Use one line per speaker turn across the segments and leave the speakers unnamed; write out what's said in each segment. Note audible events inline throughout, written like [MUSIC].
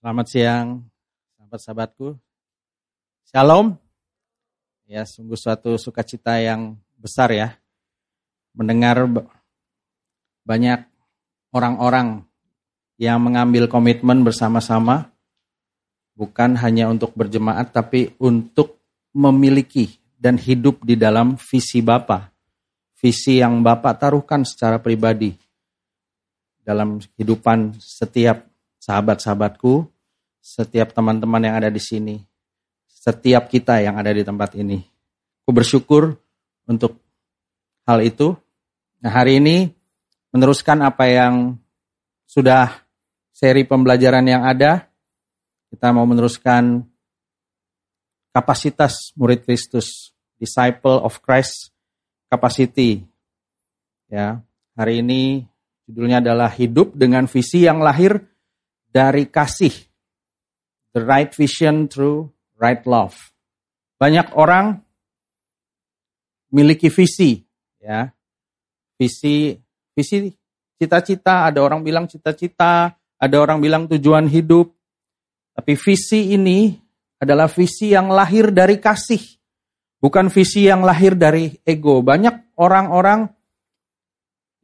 Selamat siang, sahabat-sahabatku. Shalom. Ya, sungguh suatu sukacita yang besar ya. Mendengar banyak orang-orang yang mengambil komitmen bersama-sama bukan hanya untuk berjemaat tapi untuk memiliki dan hidup di dalam visi Bapa. Visi yang Bapak taruhkan secara pribadi dalam kehidupan setiap sahabat-sahabatku, setiap teman-teman yang ada di sini, setiap kita yang ada di tempat ini. Aku bersyukur untuk hal itu. Nah, hari ini meneruskan apa yang sudah seri pembelajaran yang ada. Kita mau meneruskan kapasitas murid Kristus, disciple of Christ capacity. Ya, hari ini judulnya adalah hidup dengan visi yang lahir dari kasih. The right vision through right love. Banyak orang miliki visi, ya. Visi, visi cita-cita, ada orang bilang cita-cita, ada orang bilang tujuan hidup. Tapi visi ini adalah visi yang lahir dari kasih. Bukan visi yang lahir dari ego. Banyak orang-orang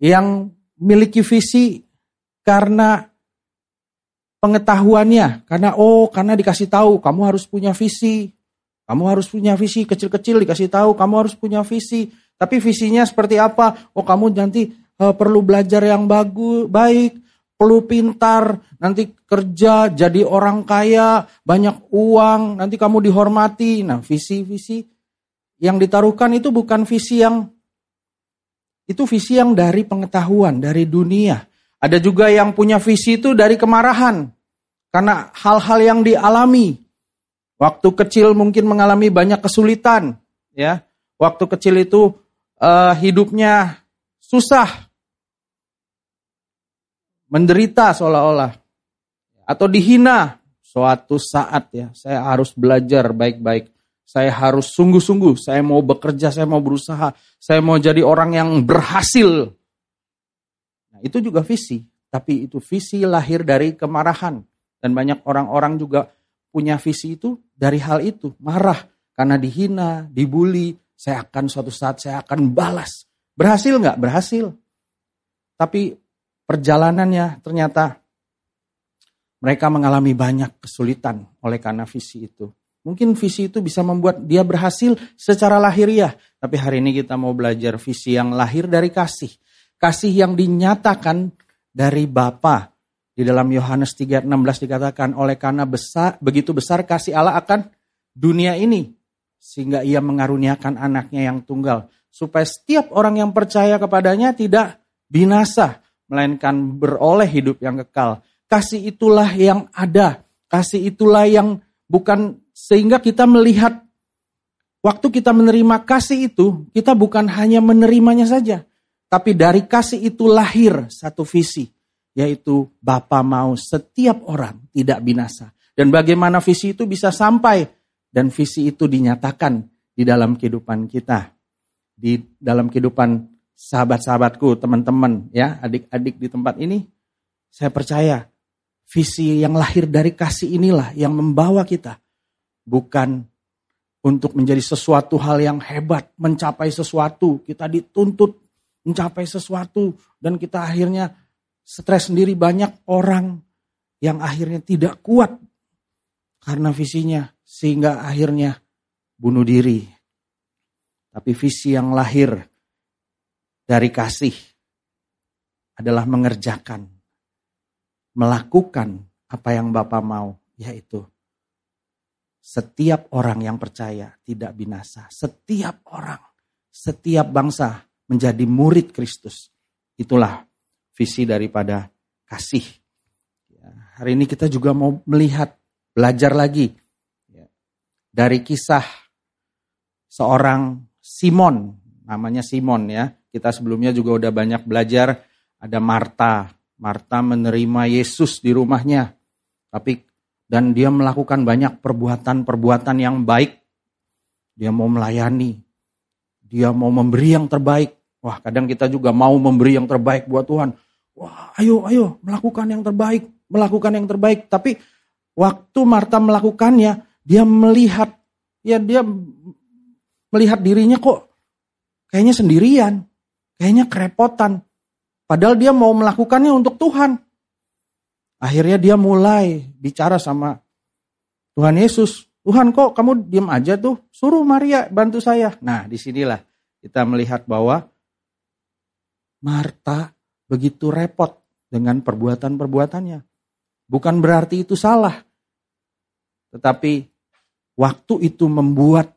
yang memiliki visi karena pengetahuannya. Karena oh karena dikasih tahu kamu harus punya visi. Kamu harus punya visi kecil-kecil dikasih tahu kamu harus punya visi. Tapi visinya seperti apa? Oh kamu nanti uh, perlu belajar yang bagus baik perlu pintar nanti kerja jadi orang kaya banyak uang nanti kamu dihormati. Nah visi-visi yang ditaruhkan itu bukan visi yang itu visi yang dari pengetahuan dari dunia. Ada juga yang punya visi itu dari kemarahan karena hal-hal yang dialami. Waktu kecil mungkin mengalami banyak kesulitan, ya. Waktu kecil itu uh, hidupnya susah, menderita seolah-olah, atau dihina. Suatu saat ya, saya harus belajar baik-baik. Saya harus sungguh-sungguh, saya mau bekerja, saya mau berusaha, saya mau jadi orang yang berhasil. Nah, itu juga visi, tapi itu visi lahir dari kemarahan. Dan banyak orang-orang juga punya visi itu dari hal itu. Marah karena dihina, dibully. Saya akan suatu saat saya akan balas. Berhasil nggak? Berhasil. Tapi perjalanannya ternyata mereka mengalami banyak kesulitan oleh karena visi itu. Mungkin visi itu bisa membuat dia berhasil secara lahiriah. Tapi hari ini kita mau belajar visi yang lahir dari kasih. Kasih yang dinyatakan dari Bapa di dalam Yohanes 3:16 dikatakan oleh karena besar begitu besar kasih Allah akan dunia ini sehingga ia mengaruniakan anaknya yang tunggal supaya setiap orang yang percaya kepadanya tidak binasa melainkan beroleh hidup yang kekal. Kasih itulah yang ada, kasih itulah yang bukan sehingga kita melihat waktu kita menerima kasih itu, kita bukan hanya menerimanya saja, tapi dari kasih itu lahir satu visi yaitu Bapa mau setiap orang tidak binasa. Dan bagaimana visi itu bisa sampai dan visi itu dinyatakan di dalam kehidupan kita. Di dalam kehidupan sahabat-sahabatku, teman-teman, ya, adik-adik di tempat ini, saya percaya visi yang lahir dari kasih inilah yang membawa kita bukan untuk menjadi sesuatu hal yang hebat, mencapai sesuatu, kita dituntut mencapai sesuatu dan kita akhirnya stres sendiri banyak orang yang akhirnya tidak kuat karena visinya sehingga akhirnya bunuh diri. Tapi visi yang lahir dari kasih adalah mengerjakan, melakukan apa yang Bapak mau, yaitu setiap orang yang percaya tidak binasa. Setiap orang, setiap bangsa menjadi murid Kristus. Itulah visi daripada kasih. Ya, hari ini kita juga mau melihat, belajar lagi ya, dari kisah seorang Simon, namanya Simon ya. Kita sebelumnya juga udah banyak belajar ada Marta. Marta menerima Yesus di rumahnya. Tapi dan dia melakukan banyak perbuatan-perbuatan yang baik. Dia mau melayani. Dia mau memberi yang terbaik. Wah, kadang kita juga mau memberi yang terbaik buat Tuhan. Wah, ayo, ayo, melakukan yang terbaik, melakukan yang terbaik. Tapi waktu Marta melakukannya, dia melihat, ya dia melihat dirinya kok kayaknya sendirian, kayaknya kerepotan. Padahal dia mau melakukannya untuk Tuhan. Akhirnya dia mulai bicara sama Tuhan Yesus. Tuhan kok kamu diam aja tuh, suruh Maria bantu saya. Nah di sinilah kita melihat bahwa Marta begitu repot dengan perbuatan-perbuatannya. Bukan berarti itu salah. Tetapi waktu itu membuat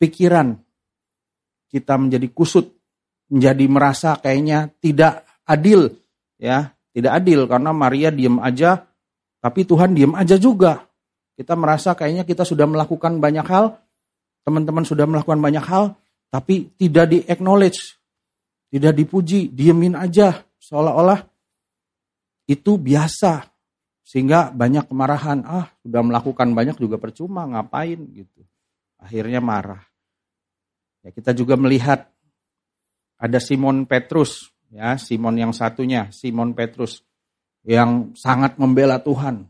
pikiran kita menjadi kusut, menjadi merasa kayaknya tidak adil, ya, tidak adil karena Maria diem aja, tapi Tuhan diem aja juga. Kita merasa kayaknya kita sudah melakukan banyak hal, teman-teman sudah melakukan banyak hal, tapi tidak di acknowledge, tidak dipuji, diemin aja, seolah-olah itu biasa. Sehingga banyak kemarahan, ah sudah melakukan banyak juga percuma, ngapain gitu. Akhirnya marah. Ya, kita juga melihat ada Simon Petrus, ya Simon yang satunya, Simon Petrus yang sangat membela Tuhan,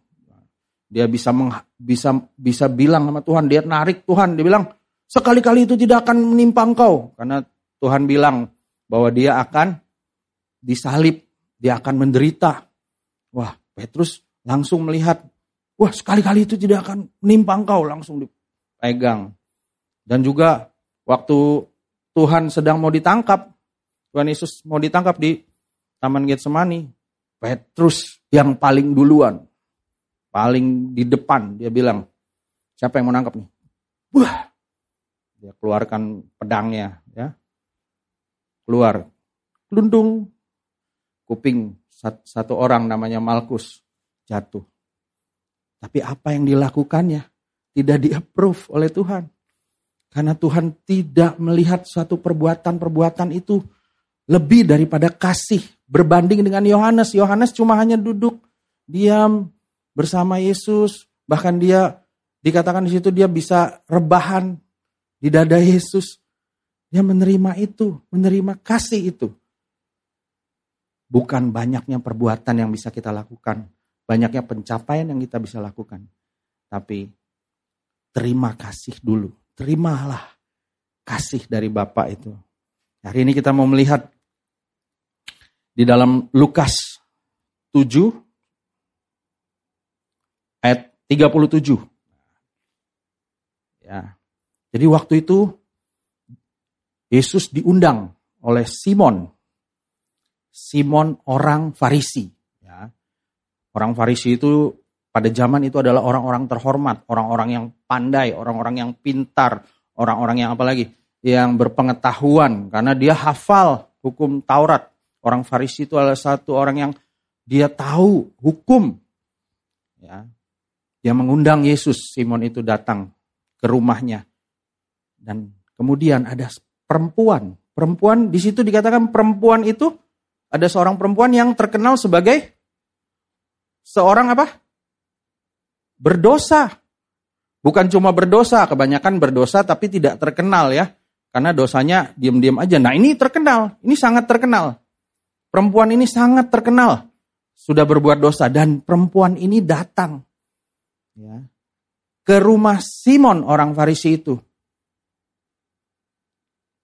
dia bisa meng, bisa bisa bilang sama Tuhan, dia narik Tuhan, dia bilang sekali-kali itu tidak akan menimpa engkau karena Tuhan bilang bahwa dia akan disalib, dia akan menderita. Wah, Petrus langsung melihat, wah sekali-kali itu tidak akan menimpa engkau, langsung dipegang. Dan juga waktu Tuhan sedang mau ditangkap, Tuhan Yesus mau ditangkap di Taman Getsemani, Petrus yang paling duluan paling di depan dia bilang, siapa yang mau nangkap nih? Wah, dia keluarkan pedangnya, ya, keluar, kelundung, kuping satu orang namanya Malkus jatuh. Tapi apa yang dilakukannya tidak di-approve oleh Tuhan. Karena Tuhan tidak melihat suatu perbuatan-perbuatan itu lebih daripada kasih berbanding dengan Yohanes. Yohanes cuma hanya duduk diam bersama Yesus, bahkan dia dikatakan di situ dia bisa rebahan di dada Yesus. Dia menerima itu, menerima kasih itu. Bukan banyaknya perbuatan yang bisa kita lakukan, banyaknya pencapaian yang kita bisa lakukan. Tapi terima kasih dulu, terimalah kasih dari Bapak itu. Hari ini kita mau melihat di dalam Lukas 7 ayat 37. Ya. Jadi waktu itu Yesus diundang oleh Simon. Simon orang Farisi. Ya. Orang Farisi itu pada zaman itu adalah orang-orang terhormat, orang-orang yang pandai, orang-orang yang pintar, orang-orang yang apalagi yang berpengetahuan karena dia hafal hukum Taurat. Orang Farisi itu adalah satu orang yang dia tahu hukum. Ya, dia mengundang Yesus, Simon itu datang ke rumahnya. Dan kemudian ada perempuan. Perempuan di situ dikatakan perempuan itu ada seorang perempuan yang terkenal sebagai seorang apa? Berdosa. Bukan cuma berdosa, kebanyakan berdosa tapi tidak terkenal ya. Karena dosanya diam-diam aja. Nah ini terkenal, ini sangat terkenal. Perempuan ini sangat terkenal. Sudah berbuat dosa dan perempuan ini datang ya, ke rumah Simon orang Farisi itu.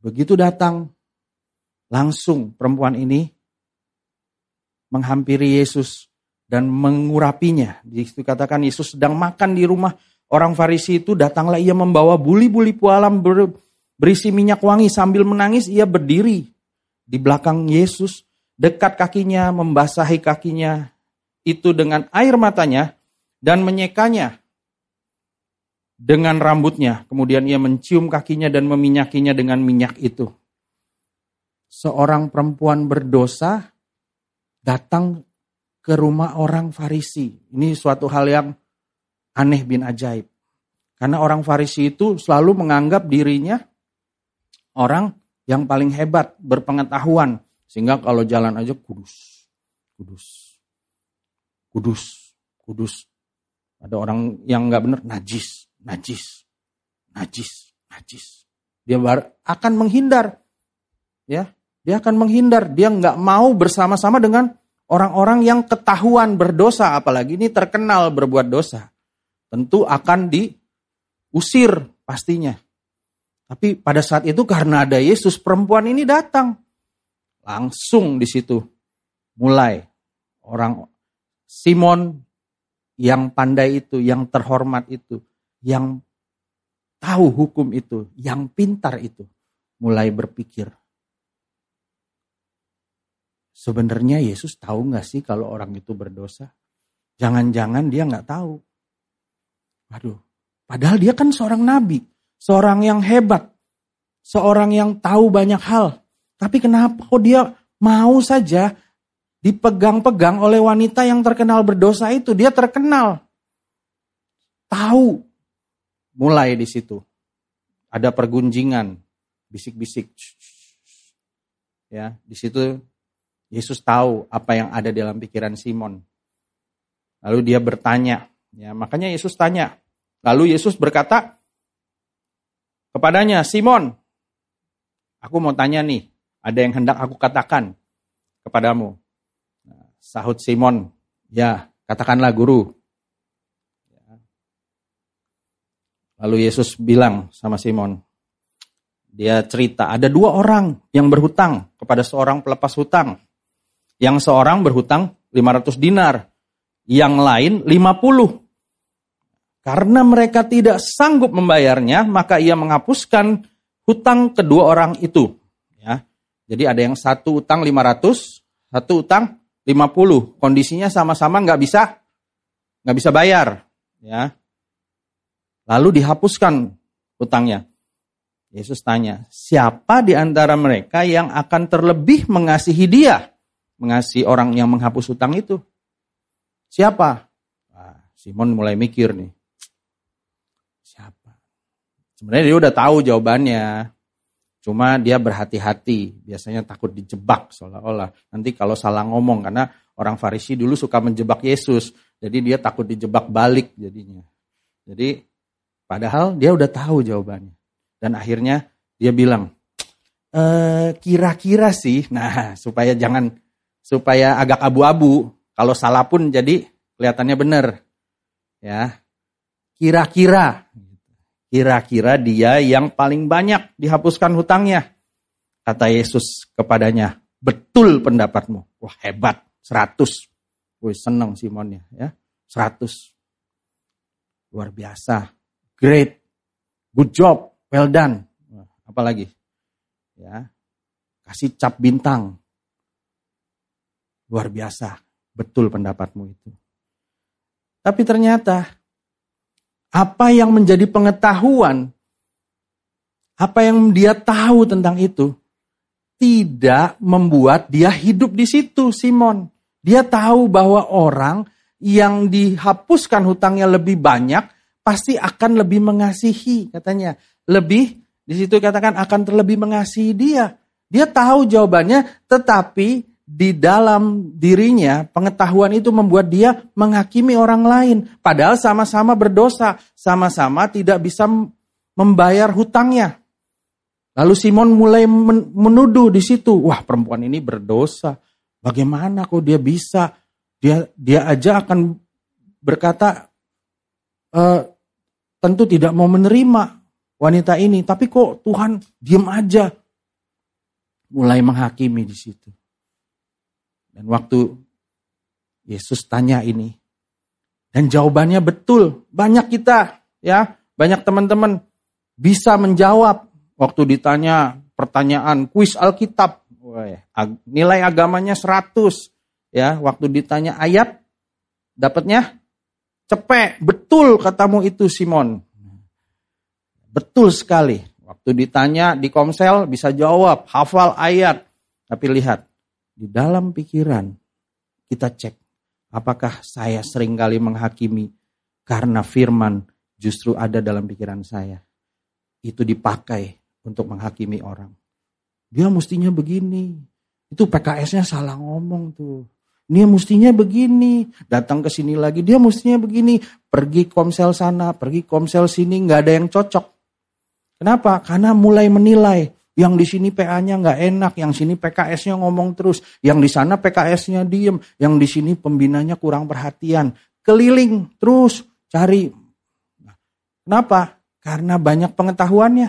Begitu datang, langsung perempuan ini menghampiri Yesus dan mengurapinya. Di situ katakan Yesus sedang makan di rumah orang Farisi itu, datanglah ia membawa buli-buli pualam ber, berisi minyak wangi sambil menangis ia berdiri di belakang Yesus, dekat kakinya, membasahi kakinya itu dengan air matanya dan menyekanya dengan rambutnya. Kemudian ia mencium kakinya dan meminyakinya dengan minyak itu. Seorang perempuan berdosa datang ke rumah orang Farisi. Ini suatu hal yang aneh bin ajaib. Karena orang Farisi itu selalu menganggap dirinya orang yang paling hebat, berpengetahuan. Sehingga kalau jalan aja kudus, kudus, kudus, kudus. Ada orang yang nggak benar, najis, najis, najis, najis. Dia akan menghindar, ya, dia akan menghindar. Dia nggak mau bersama-sama dengan orang-orang yang ketahuan berdosa, apalagi ini terkenal berbuat dosa. tentu akan diusir pastinya. Tapi pada saat itu karena ada Yesus, perempuan ini datang. Langsung di situ mulai orang Simon yang pandai itu, yang terhormat itu, yang tahu hukum itu, yang pintar itu, mulai berpikir. Sebenarnya Yesus tahu nggak sih kalau orang itu berdosa? Jangan-jangan dia nggak tahu. Waduh, padahal dia kan seorang nabi seorang yang hebat, seorang yang tahu banyak hal. Tapi kenapa kok dia mau saja dipegang-pegang oleh wanita yang terkenal berdosa itu? Dia terkenal. Tahu. Mulai di situ. Ada pergunjingan, bisik-bisik. Ya, di situ Yesus tahu apa yang ada dalam pikiran Simon. Lalu dia bertanya, ya makanya Yesus tanya. Lalu Yesus berkata, kepadanya, Simon, aku mau tanya nih, ada yang hendak aku katakan kepadamu. Nah, sahut Simon, ya katakanlah guru. Lalu Yesus bilang sama Simon, dia cerita, ada dua orang yang berhutang kepada seorang pelepas hutang. Yang seorang berhutang 500 dinar, yang lain 50. Karena mereka tidak sanggup membayarnya, maka ia menghapuskan hutang kedua orang itu. Ya. Jadi ada yang satu utang 500, satu utang 50. Kondisinya sama-sama nggak bisa nggak bisa bayar. Ya. Lalu dihapuskan hutangnya. Yesus tanya, siapa di antara mereka yang akan terlebih mengasihi dia? Mengasihi orang yang menghapus hutang itu? Siapa? Nah, Simon mulai mikir nih. Sebenarnya dia udah tahu jawabannya. Cuma dia berhati-hati, biasanya takut dijebak seolah-olah. Nanti kalau salah ngomong, karena orang Farisi dulu suka menjebak Yesus. Jadi dia takut dijebak balik jadinya. Jadi padahal dia udah tahu jawabannya. Dan akhirnya dia bilang, e, kira-kira sih, [LAUGHS] nah supaya jangan, supaya agak abu-abu. Kalau salah pun jadi kelihatannya benar. Ya, kira-kira Kira-kira dia yang paling banyak dihapuskan hutangnya. Kata Yesus kepadanya, betul pendapatmu. Wah hebat, 100. Wih seneng Simonnya ya, 100. Luar biasa, great, good job, well done. Apalagi? Ya, kasih cap bintang. Luar biasa, betul pendapatmu itu. Tapi ternyata apa yang menjadi pengetahuan, apa yang dia tahu tentang itu, tidak membuat dia hidup di situ, Simon. Dia tahu bahwa orang yang dihapuskan hutangnya lebih banyak, pasti akan lebih mengasihi, katanya. Lebih, di situ katakan akan terlebih mengasihi dia. Dia tahu jawabannya, tetapi di dalam dirinya, pengetahuan itu membuat dia menghakimi orang lain. Padahal sama-sama berdosa, sama-sama tidak bisa membayar hutangnya. Lalu Simon mulai menuduh di situ, wah perempuan ini berdosa. Bagaimana kok dia bisa? Dia dia aja akan berkata e, tentu tidak mau menerima wanita ini, tapi kok Tuhan diam aja. Mulai menghakimi di situ. Dan waktu Yesus tanya ini, dan jawabannya betul. Banyak kita, ya, banyak teman-teman bisa menjawab waktu ditanya pertanyaan kuis Alkitab. Nilai agamanya 100. Ya, waktu ditanya ayat, dapatnya cepek. Betul katamu itu Simon. Betul sekali. Waktu ditanya di komsel bisa jawab, hafal ayat. Tapi lihat, di dalam pikiran kita cek apakah saya sering kali menghakimi karena firman justru ada dalam pikiran saya. Itu dipakai untuk menghakimi orang. Dia mestinya begini. Itu PKS-nya salah ngomong tuh. Dia mestinya begini, datang ke sini lagi, dia mestinya begini, pergi komsel sana, pergi komsel sini, nggak ada yang cocok. Kenapa? Karena mulai menilai, yang di sini PA-nya nggak enak, yang sini PKS-nya ngomong terus, yang di sana PKS-nya diem, yang di sini pembinanya kurang perhatian. Keliling terus cari Kenapa? Karena banyak pengetahuannya.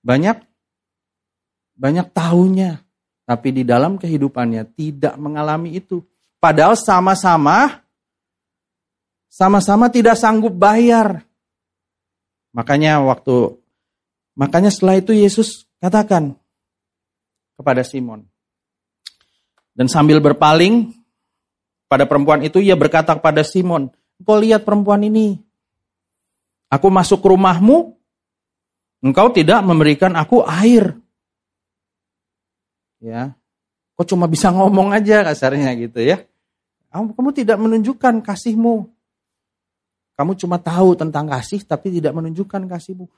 Banyak banyak tahunya. Tapi di dalam kehidupannya tidak mengalami itu. Padahal sama-sama sama-sama tidak sanggup bayar. Makanya waktu makanya setelah itu Yesus katakan kepada Simon. Dan sambil berpaling pada perempuan itu ia berkata kepada Simon, "Kau lihat perempuan ini. Aku masuk ke rumahmu, engkau tidak memberikan aku air." Ya. Kok cuma bisa ngomong aja kasarnya gitu ya. Kamu tidak menunjukkan kasihmu. Kamu cuma tahu tentang kasih tapi tidak menunjukkan kasihmu.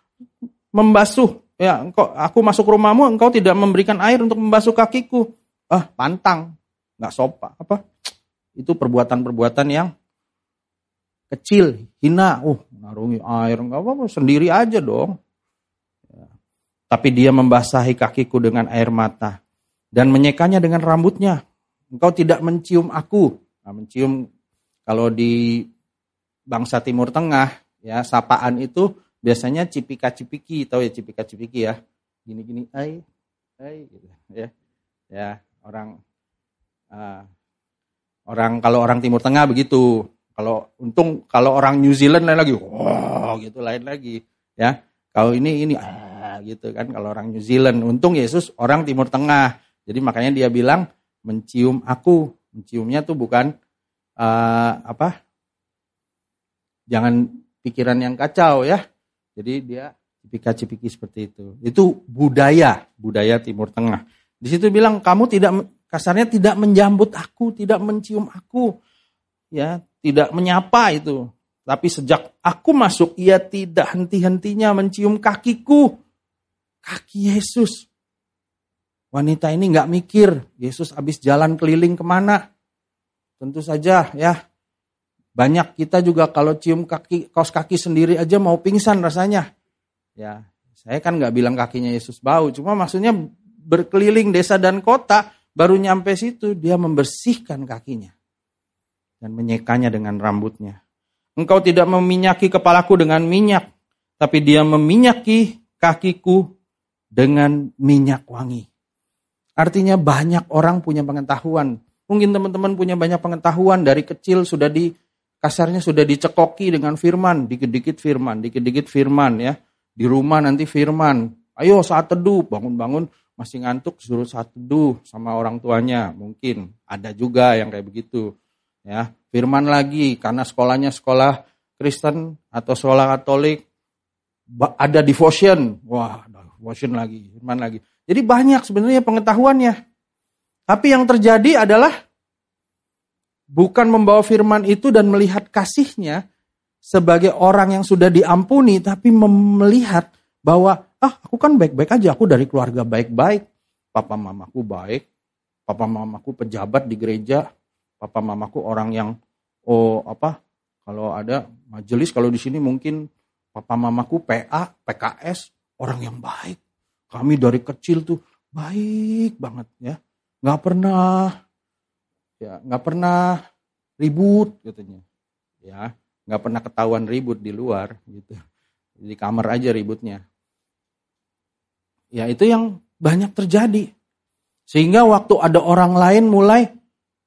Membasuh, ya engkau, aku masuk rumahmu, engkau tidak memberikan air untuk membasuh kakiku. Ah, pantang, nggak sopan. Apa? Itu perbuatan-perbuatan yang kecil, hina. Uh, narungi air, nggak apa-apa, sendiri aja dong. Ya. Tapi dia membasahi kakiku dengan air mata dan menyekanya dengan rambutnya. Engkau tidak mencium aku. Nah, mencium kalau di bangsa Timur Tengah ya sapaan itu biasanya cipika-cipiki tahu ya cipika-cipiki ya? Gini-gini ai ai gitu ya. Ya orang uh, orang kalau orang Timur Tengah begitu. Kalau untung kalau orang New Zealand lain lagi wow gitu lain lagi ya. Kalau ini ini ah gitu kan kalau orang New Zealand. Untung Yesus orang Timur Tengah. Jadi makanya dia bilang mencium aku. Menciumnya tuh bukan uh, apa? Jangan pikiran yang kacau ya. Jadi dia cipika-cipiki seperti itu. Itu budaya, budaya Timur Tengah. Di situ bilang kamu tidak kasarnya tidak menjambut aku, tidak mencium aku. Ya, tidak menyapa itu. Tapi sejak aku masuk, ia tidak henti-hentinya mencium kakiku. Kaki Yesus. Wanita ini nggak mikir, Yesus habis jalan keliling ke mana. Tentu saja ya, banyak kita juga kalau cium kaki kaos kaki sendiri aja mau pingsan rasanya. Ya, saya kan nggak bilang kakinya Yesus bau, cuma maksudnya berkeliling desa dan kota baru nyampe situ dia membersihkan kakinya dan menyekanya dengan rambutnya. Engkau tidak meminyaki kepalaku dengan minyak, tapi dia meminyaki kakiku dengan minyak wangi. Artinya banyak orang punya pengetahuan. Mungkin teman-teman punya banyak pengetahuan dari kecil sudah di kasarnya sudah dicekoki dengan firman, dikit-dikit firman, dikit-dikit firman ya. Di rumah nanti firman, ayo saat teduh, bangun-bangun masih ngantuk suruh saat teduh sama orang tuanya. Mungkin ada juga yang kayak begitu. Ya, firman lagi karena sekolahnya sekolah Kristen atau sekolah Katolik ada devotion. Wah, devotion lagi, firman lagi. Jadi banyak sebenarnya pengetahuannya. Tapi yang terjadi adalah bukan membawa firman itu dan melihat kasihnya sebagai orang yang sudah diampuni, tapi melihat bahwa ah aku kan baik-baik aja, aku dari keluarga baik-baik, papa mamaku baik, papa mamaku pejabat di gereja, papa mamaku orang yang oh apa kalau ada majelis kalau di sini mungkin papa mamaku PA, PKS orang yang baik. Kami dari kecil tuh baik banget ya, nggak pernah ya nggak pernah ribut katanya. Ya nggak pernah ketahuan ribut di luar gitu. Di kamar aja ributnya. Ya itu yang banyak terjadi. Sehingga waktu ada orang lain mulai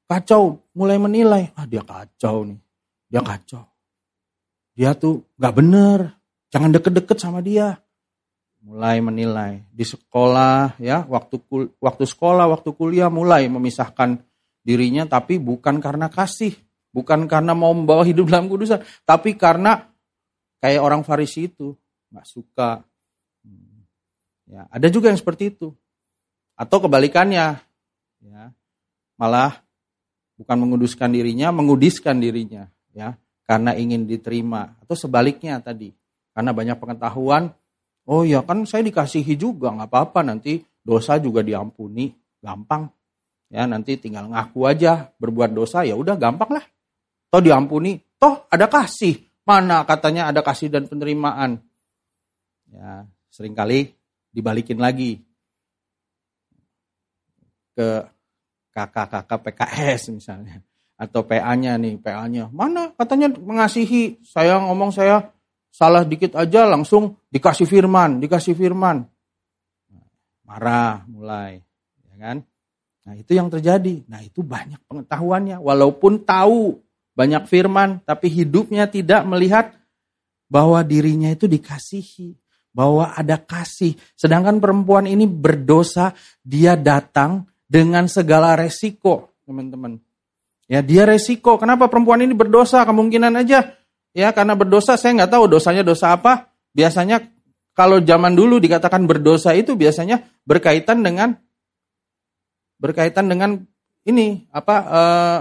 kacau mulai menilai ah dia kacau nih dia kacau. Dia tuh nggak bener jangan deket-deket sama dia. Mulai menilai. Di sekolah ya waktu waktu sekolah waktu kuliah mulai memisahkan dirinya tapi bukan karena kasih, bukan karena mau membawa hidup dalam kudusan, tapi karena kayak orang Farisi itu nggak suka. Hmm. Ya, ada juga yang seperti itu. Atau kebalikannya, ya, malah bukan menguduskan dirinya, mengudiskan dirinya, ya, karena ingin diterima. Atau sebaliknya tadi, karena banyak pengetahuan, oh ya kan saya dikasihi juga, nggak apa-apa nanti dosa juga diampuni, gampang. Ya, nanti tinggal ngaku aja berbuat dosa ya udah gampang lah. Toh diampuni, toh ada kasih. Mana katanya ada kasih dan penerimaan. Ya, sering kali dibalikin lagi ke kakak-kakak PKS misalnya atau PA-nya nih, PA-nya. Mana katanya mengasihi, saya ngomong saya salah dikit aja langsung dikasih firman, dikasih firman. Marah mulai, ya kan? Nah, itu yang terjadi. Nah, itu banyak pengetahuannya walaupun tahu banyak firman tapi hidupnya tidak melihat bahwa dirinya itu dikasihi, bahwa ada kasih. Sedangkan perempuan ini berdosa, dia datang dengan segala resiko, teman-teman. Ya, dia resiko. Kenapa perempuan ini berdosa? Kemungkinan aja Ya karena berdosa saya nggak tahu dosanya dosa apa. Biasanya kalau zaman dulu dikatakan berdosa itu biasanya berkaitan dengan berkaitan dengan ini apa eh,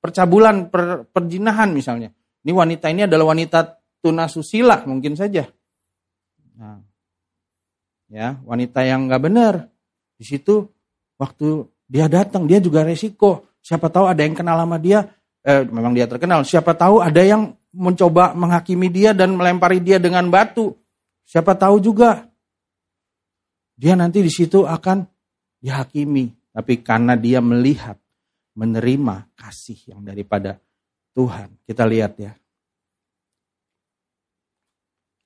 percabulan per, perjinahan misalnya. Ini wanita ini adalah wanita tunasusila mungkin saja. Nah, ya wanita yang nggak benar di situ waktu dia datang dia juga resiko. Siapa tahu ada yang kenal sama dia, eh, memang dia terkenal. Siapa tahu ada yang mencoba menghakimi dia dan melempari dia dengan batu. Siapa tahu juga dia nanti di situ akan dihakimi. Tapi karena dia melihat, menerima kasih yang daripada Tuhan. Kita lihat ya.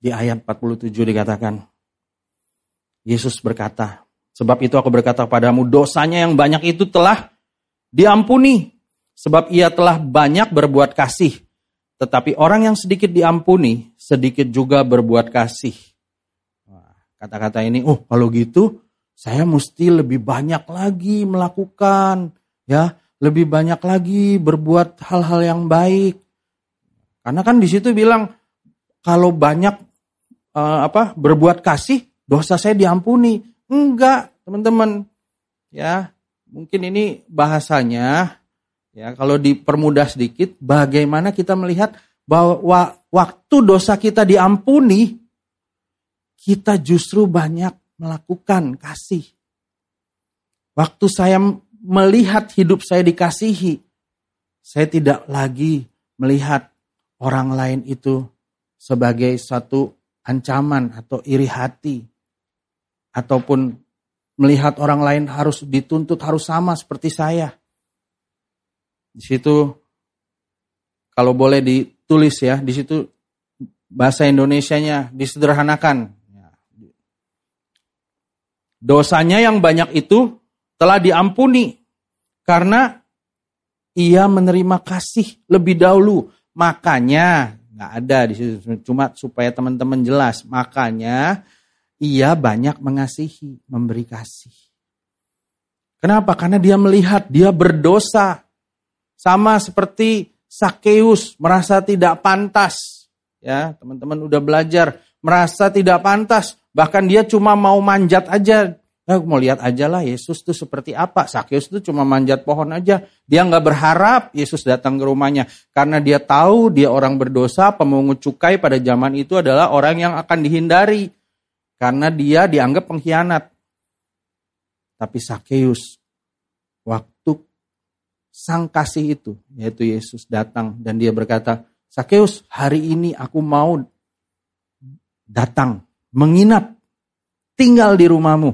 Di ayat 47 dikatakan, Yesus berkata, sebab itu aku berkata padamu, dosanya yang banyak itu telah diampuni. Sebab ia telah banyak berbuat kasih. Tetapi orang yang sedikit diampuni, sedikit juga berbuat kasih. Kata-kata ini, oh kalau gitu saya mesti lebih banyak lagi melakukan, ya, lebih banyak lagi berbuat hal-hal yang baik. Karena kan di situ bilang kalau banyak uh, apa berbuat kasih, dosa saya diampuni. Enggak, teman-teman. Ya, mungkin ini bahasanya Ya, kalau dipermudah sedikit, bagaimana kita melihat bahwa waktu dosa kita diampuni, kita justru banyak melakukan kasih. Waktu saya melihat hidup saya dikasihi, saya tidak lagi melihat orang lain itu sebagai satu ancaman atau iri hati. Ataupun melihat orang lain harus dituntut harus sama seperti saya. Di situ kalau boleh ditulis ya, di situ bahasa Indonesianya disederhanakan. Dosanya yang banyak itu telah diampuni karena ia menerima kasih lebih dahulu. Makanya nggak ada di situ cuma supaya teman-teman jelas. Makanya ia banyak mengasihi, memberi kasih. Kenapa? Karena dia melihat dia berdosa. Sama seperti Sakeus merasa tidak pantas. Ya, teman-teman udah belajar merasa tidak pantas, bahkan dia cuma mau manjat aja. Nah, mau lihat aja lah Yesus tuh seperti apa. Sakeus tuh cuma manjat pohon aja. Dia nggak berharap Yesus datang ke rumahnya karena dia tahu dia orang berdosa, pemungut cukai pada zaman itu adalah orang yang akan dihindari karena dia dianggap pengkhianat. Tapi Sakeus waktu sang kasih itu, yaitu Yesus datang dan dia berkata, Sakeus, hari ini aku mau datang, menginap, tinggal di rumahmu.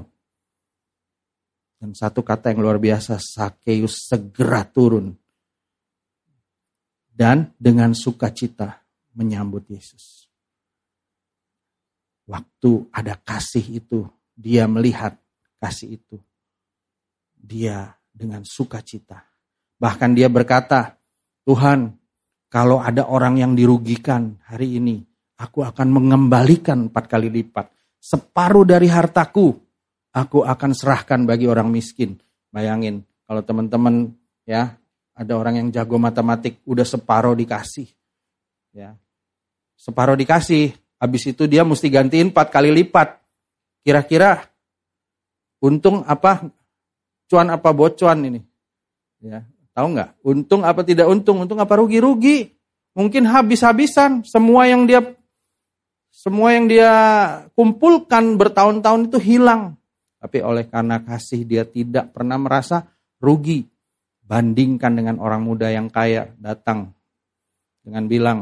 Dan satu kata yang luar biasa, Sakeus segera turun. Dan dengan sukacita menyambut Yesus. Waktu ada kasih itu, dia melihat kasih itu. Dia dengan sukacita Bahkan dia berkata, Tuhan, kalau ada orang yang dirugikan hari ini, aku akan mengembalikan empat kali lipat. Separuh dari hartaku, aku akan serahkan bagi orang miskin. Bayangin, kalau teman-teman ya ada orang yang jago matematik, udah separuh dikasih. Ya, separuh dikasih, habis itu dia mesti gantiin empat kali lipat. Kira-kira untung apa, cuan apa bocuan ini? Ya, Tahu nggak? Untung apa tidak untung? Untung apa rugi-rugi? Mungkin habis-habisan. Semua yang dia semua yang dia kumpulkan bertahun-tahun itu hilang. Tapi oleh karena kasih dia tidak pernah merasa rugi. Bandingkan dengan orang muda yang kaya datang dengan bilang,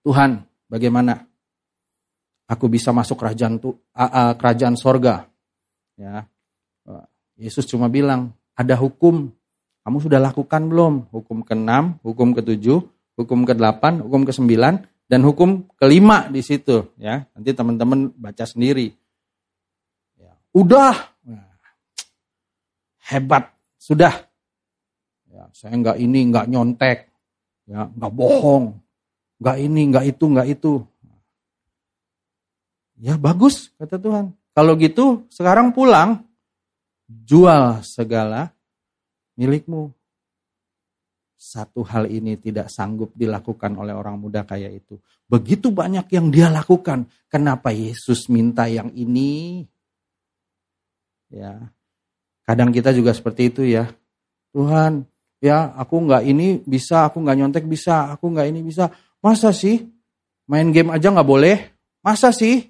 Tuhan, bagaimana aku bisa masuk kerajaan tu, uh, kerajaan sorga? Ya, Yesus cuma bilang, ada hukum kamu sudah lakukan belum? Hukum ke-6, hukum ke-7, hukum ke-8, hukum ke-9, Dan hukum kelima di situ ya. Nanti teman-teman baca sendiri. Ya, udah hebat sudah. Ya, saya nggak ini nggak nyontek, ya nggak bohong, nggak ini nggak itu nggak itu. Ya bagus kata Tuhan. Kalau gitu sekarang pulang jual segala milikmu. Satu hal ini tidak sanggup dilakukan oleh orang muda kaya itu. Begitu banyak yang dia lakukan. Kenapa Yesus minta yang ini? Ya, kadang kita juga seperti itu ya. Tuhan, ya aku nggak ini bisa, aku nggak nyontek bisa, aku nggak ini bisa. Masa sih? Main game aja nggak boleh? Masa sih?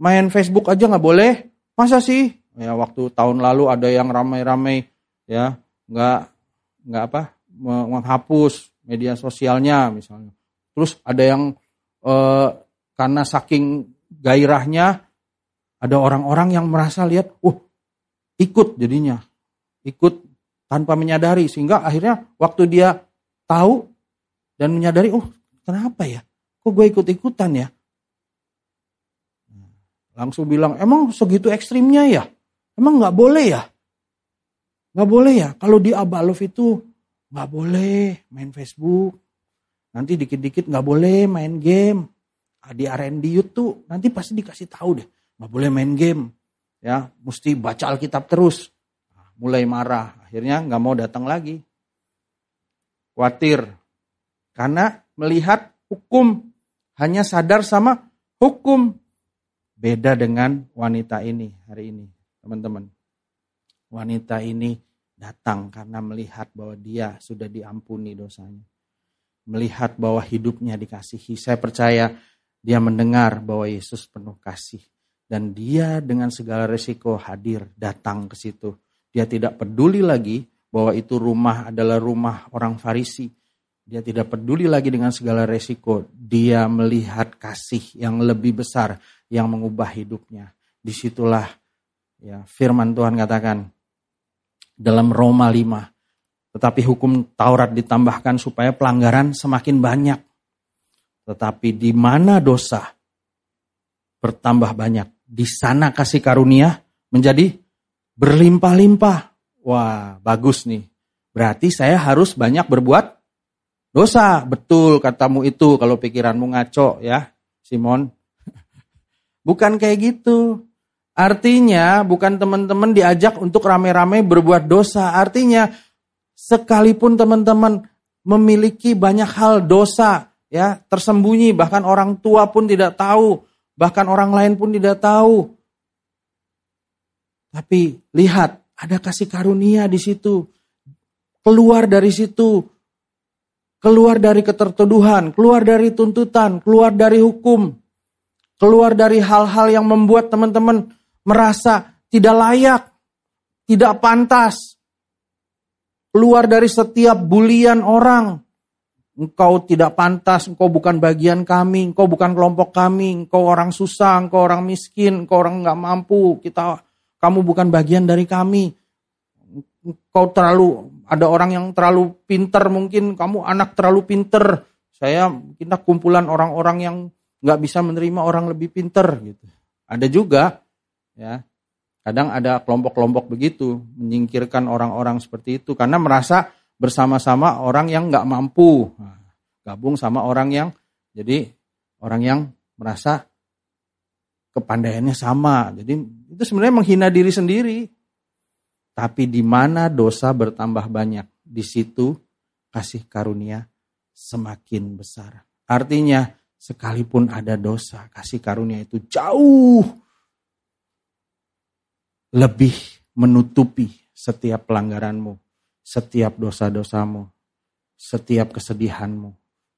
Main Facebook aja nggak boleh? Masa sih? Ya waktu tahun lalu ada yang ramai-ramai ya nggak nggak apa menghapus media sosialnya misalnya. Terus ada yang eh, karena saking gairahnya ada orang-orang yang merasa lihat, uh ikut jadinya, ikut tanpa menyadari sehingga akhirnya waktu dia tahu dan menyadari, oh kenapa ya, kok gue ikut-ikutan ya? Langsung bilang, emang segitu ekstrimnya ya? Emang nggak boleh ya? Nggak boleh ya? Kalau di Abalov itu nggak boleh main Facebook. Nanti dikit-dikit nggak boleh main game. Di R&D YouTube nanti pasti dikasih tahu deh. Nggak boleh main game. Ya, mesti baca Alkitab terus. Ah, mulai marah. Akhirnya nggak mau datang lagi. Khawatir. Karena melihat hukum. Hanya sadar sama hukum. Beda dengan wanita ini hari ini. Teman-teman. Wanita ini datang karena melihat bahwa dia sudah diampuni dosanya. Melihat bahwa hidupnya dikasihi. Saya percaya dia mendengar bahwa Yesus penuh kasih. Dan dia dengan segala resiko hadir, datang ke situ. Dia tidak peduli lagi bahwa itu rumah adalah rumah orang Farisi. Dia tidak peduli lagi dengan segala resiko. Dia melihat kasih yang lebih besar yang mengubah hidupnya. Di situlah ya firman Tuhan katakan, dalam Roma 5. Tetapi hukum Taurat ditambahkan supaya pelanggaran semakin banyak. Tetapi di mana dosa bertambah banyak, di sana kasih karunia menjadi berlimpah-limpah. Wah, bagus nih. Berarti saya harus banyak berbuat dosa. Betul katamu itu kalau pikiranmu ngaco ya, Simon. [LAUGHS] Bukan kayak gitu. Artinya bukan teman-teman diajak untuk rame-rame berbuat dosa. Artinya sekalipun teman-teman memiliki banyak hal dosa ya tersembunyi bahkan orang tua pun tidak tahu, bahkan orang lain pun tidak tahu. Tapi lihat, ada kasih karunia di situ. Keluar dari situ. Keluar dari ketertuduhan, keluar dari tuntutan, keluar dari hukum. Keluar dari hal-hal yang membuat teman-teman merasa tidak layak, tidak pantas, keluar dari setiap bulian orang. Engkau tidak pantas, engkau bukan bagian kami, engkau bukan kelompok kami, engkau orang susah, engkau orang miskin, engkau orang nggak mampu, kita, kamu bukan bagian dari kami. Engkau terlalu, ada orang yang terlalu pinter mungkin, kamu anak terlalu pinter. Saya kita kumpulan orang-orang yang nggak bisa menerima orang lebih pinter gitu. Ada juga Ya. Kadang ada kelompok-kelompok begitu menyingkirkan orang-orang seperti itu karena merasa bersama-sama orang yang nggak mampu. Nah, gabung sama orang yang jadi orang yang merasa kepandaiannya sama. Jadi itu sebenarnya menghina diri sendiri. Tapi di mana dosa bertambah banyak, di situ kasih karunia semakin besar. Artinya, sekalipun ada dosa, kasih karunia itu jauh lebih menutupi setiap pelanggaranmu, setiap dosa-dosamu, setiap kesedihanmu.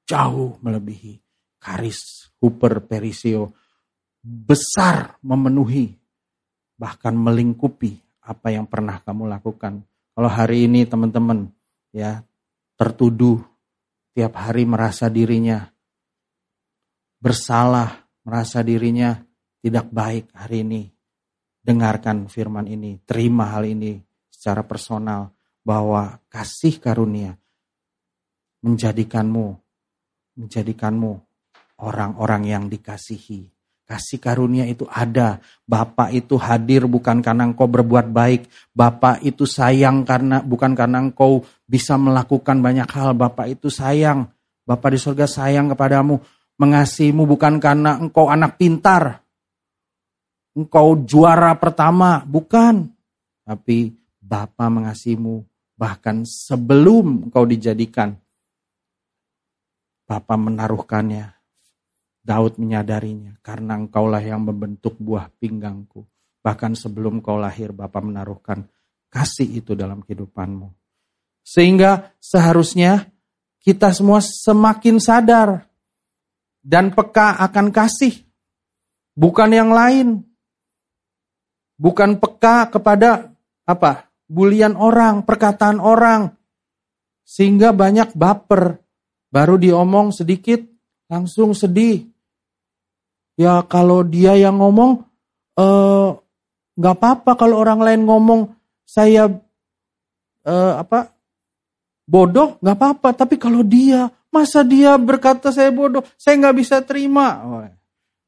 Jauh melebihi karis, huper, perisio. Besar memenuhi, bahkan melingkupi apa yang pernah kamu lakukan. Kalau hari ini teman-teman ya tertuduh tiap hari merasa dirinya bersalah, merasa dirinya tidak baik hari ini dengarkan firman ini, terima hal ini secara personal bahwa kasih karunia menjadikanmu menjadikanmu orang-orang yang dikasihi. Kasih karunia itu ada. Bapak itu hadir bukan karena engkau berbuat baik. Bapak itu sayang karena bukan karena engkau bisa melakukan banyak hal. Bapak itu sayang. Bapak di surga sayang kepadamu. Mengasihimu bukan karena engkau anak pintar. Engkau juara pertama. Bukan. Tapi Bapak mengasihimu bahkan sebelum engkau dijadikan. Bapak menaruhkannya Daud menyadarinya, karena engkaulah yang membentuk buah pinggangku. Bahkan sebelum kau lahir, Bapa menaruhkan kasih itu dalam kehidupanmu. Sehingga seharusnya kita semua semakin sadar dan peka akan kasih. Bukan yang lain. Bukan peka kepada apa? Bulian orang, perkataan orang. Sehingga banyak baper. Baru diomong sedikit, langsung sedih Ya kalau dia yang ngomong eh, nggak uh, apa-apa kalau orang lain ngomong saya uh, apa bodoh nggak apa-apa tapi kalau dia masa dia berkata saya bodoh saya nggak bisa terima oh.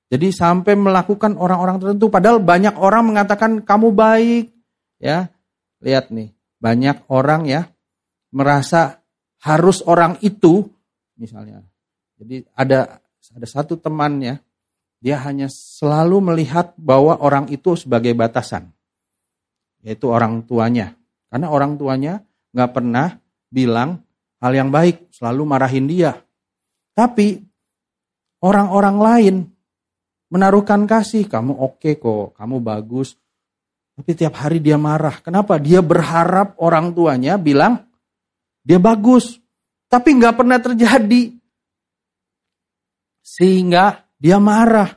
Jadi sampai melakukan orang-orang tertentu padahal banyak orang mengatakan kamu baik ya lihat nih banyak orang ya merasa harus orang itu misalnya jadi ada ada satu temannya dia hanya selalu melihat bahwa orang itu sebagai batasan. Yaitu orang tuanya. Karena orang tuanya nggak pernah bilang hal yang baik, selalu marahin dia. Tapi orang-orang lain menaruhkan kasih, kamu oke okay kok, kamu bagus. Tapi tiap hari dia marah. Kenapa? Dia berharap orang tuanya bilang dia bagus. Tapi nggak pernah terjadi. Sehingga dia marah.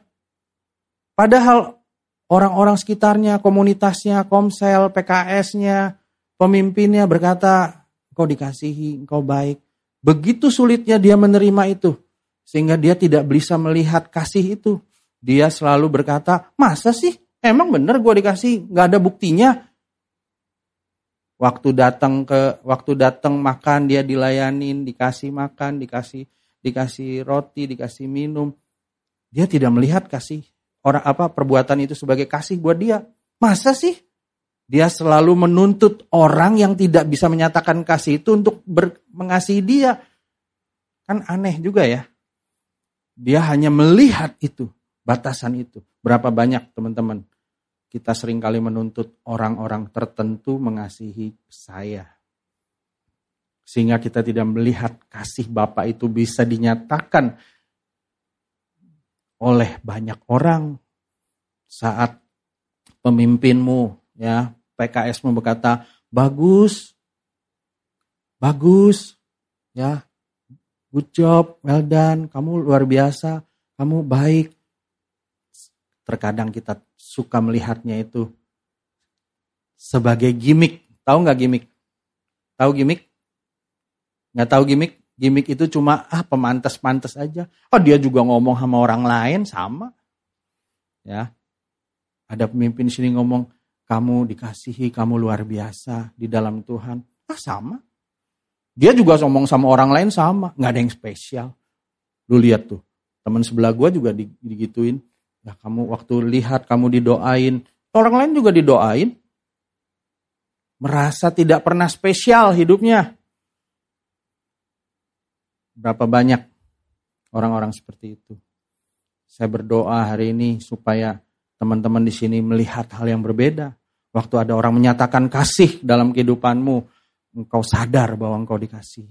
Padahal orang-orang sekitarnya, komunitasnya, komsel, PKS-nya, pemimpinnya berkata, engkau dikasihi, engkau baik. Begitu sulitnya dia menerima itu. Sehingga dia tidak bisa melihat kasih itu. Dia selalu berkata, masa sih? Emang bener gue dikasih, gak ada buktinya. Waktu datang ke, waktu datang makan dia dilayanin, dikasih makan, dikasih dikasih roti, dikasih minum. Dia tidak melihat kasih orang apa perbuatan itu sebagai kasih buat dia. Masa sih? Dia selalu menuntut orang yang tidak bisa menyatakan kasih itu untuk ber, mengasihi dia. Kan aneh juga ya. Dia hanya melihat itu, batasan itu. Berapa banyak teman-teman kita sering kali menuntut orang-orang tertentu mengasihi saya. Sehingga kita tidak melihat kasih Bapak itu bisa dinyatakan oleh banyak orang saat pemimpinmu ya PKSmu berkata bagus bagus ya good job well done kamu luar biasa kamu baik terkadang kita suka melihatnya itu sebagai gimmick tahu nggak gimmick tahu gimmick nggak tahu gimmick Gimik itu cuma ah pemantas-pantas aja. Oh dia juga ngomong sama orang lain sama. Ya. Ada pemimpin sini ngomong kamu dikasihi, kamu luar biasa di dalam Tuhan. Ah sama. Dia juga ngomong sama orang lain sama, nggak ada yang spesial. Lu lihat tuh, teman sebelah gua juga digituin. Ya kamu waktu lihat kamu didoain, orang lain juga didoain. Merasa tidak pernah spesial hidupnya. Berapa banyak orang-orang seperti itu. Saya berdoa hari ini supaya teman-teman di sini melihat hal yang berbeda. Waktu ada orang menyatakan kasih dalam kehidupanmu, engkau sadar bahwa engkau dikasih.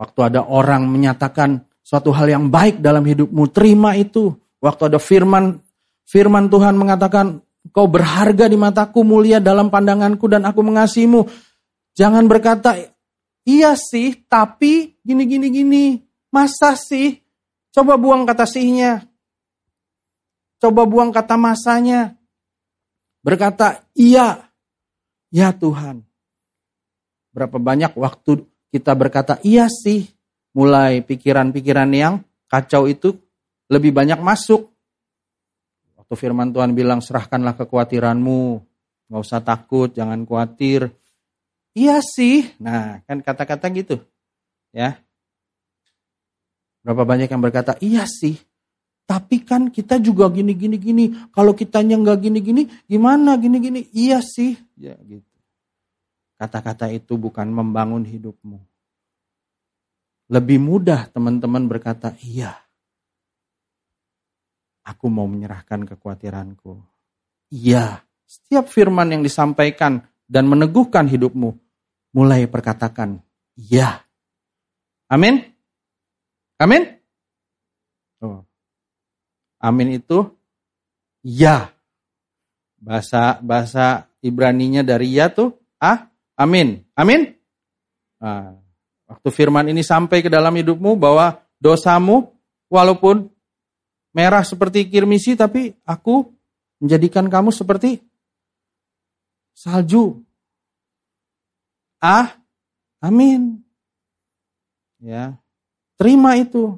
Waktu ada orang menyatakan suatu hal yang baik dalam hidupmu, terima itu. Waktu ada firman firman Tuhan mengatakan, engkau berharga di mataku, mulia dalam pandanganku dan aku mengasihimu. Jangan berkata, Iya sih, tapi gini gini gini. Masa sih? Coba buang kata sihnya. Coba buang kata masanya. Berkata, iya. Ya Tuhan. Berapa banyak waktu kita berkata, iya sih. Mulai pikiran-pikiran yang kacau itu lebih banyak masuk. Waktu firman Tuhan bilang, serahkanlah kekhawatiranmu. Gak usah takut, jangan khawatir Iya sih. Nah, kan kata-kata gitu. Ya. Berapa banyak yang berkata, iya sih, tapi kan kita juga gini gini gini. Kalau kitanya nggak gini gini, gimana gini gini? Iya sih, ya gitu. Kata-kata itu bukan membangun hidupmu. Lebih mudah teman-teman berkata, iya. Aku mau menyerahkan kekhawatiranku. Iya. Setiap firman yang disampaikan dan meneguhkan hidupmu, mulai perkatakan, iya. Amin. Amin? Oh. Amin itu ya. Bahasa bahasa Ibraninya dari ya tuh ah amin. Amin. Nah, waktu firman ini sampai ke dalam hidupmu bahwa dosamu walaupun merah seperti kirmisi tapi aku menjadikan kamu seperti salju. Ah, amin. Ya, Terima itu.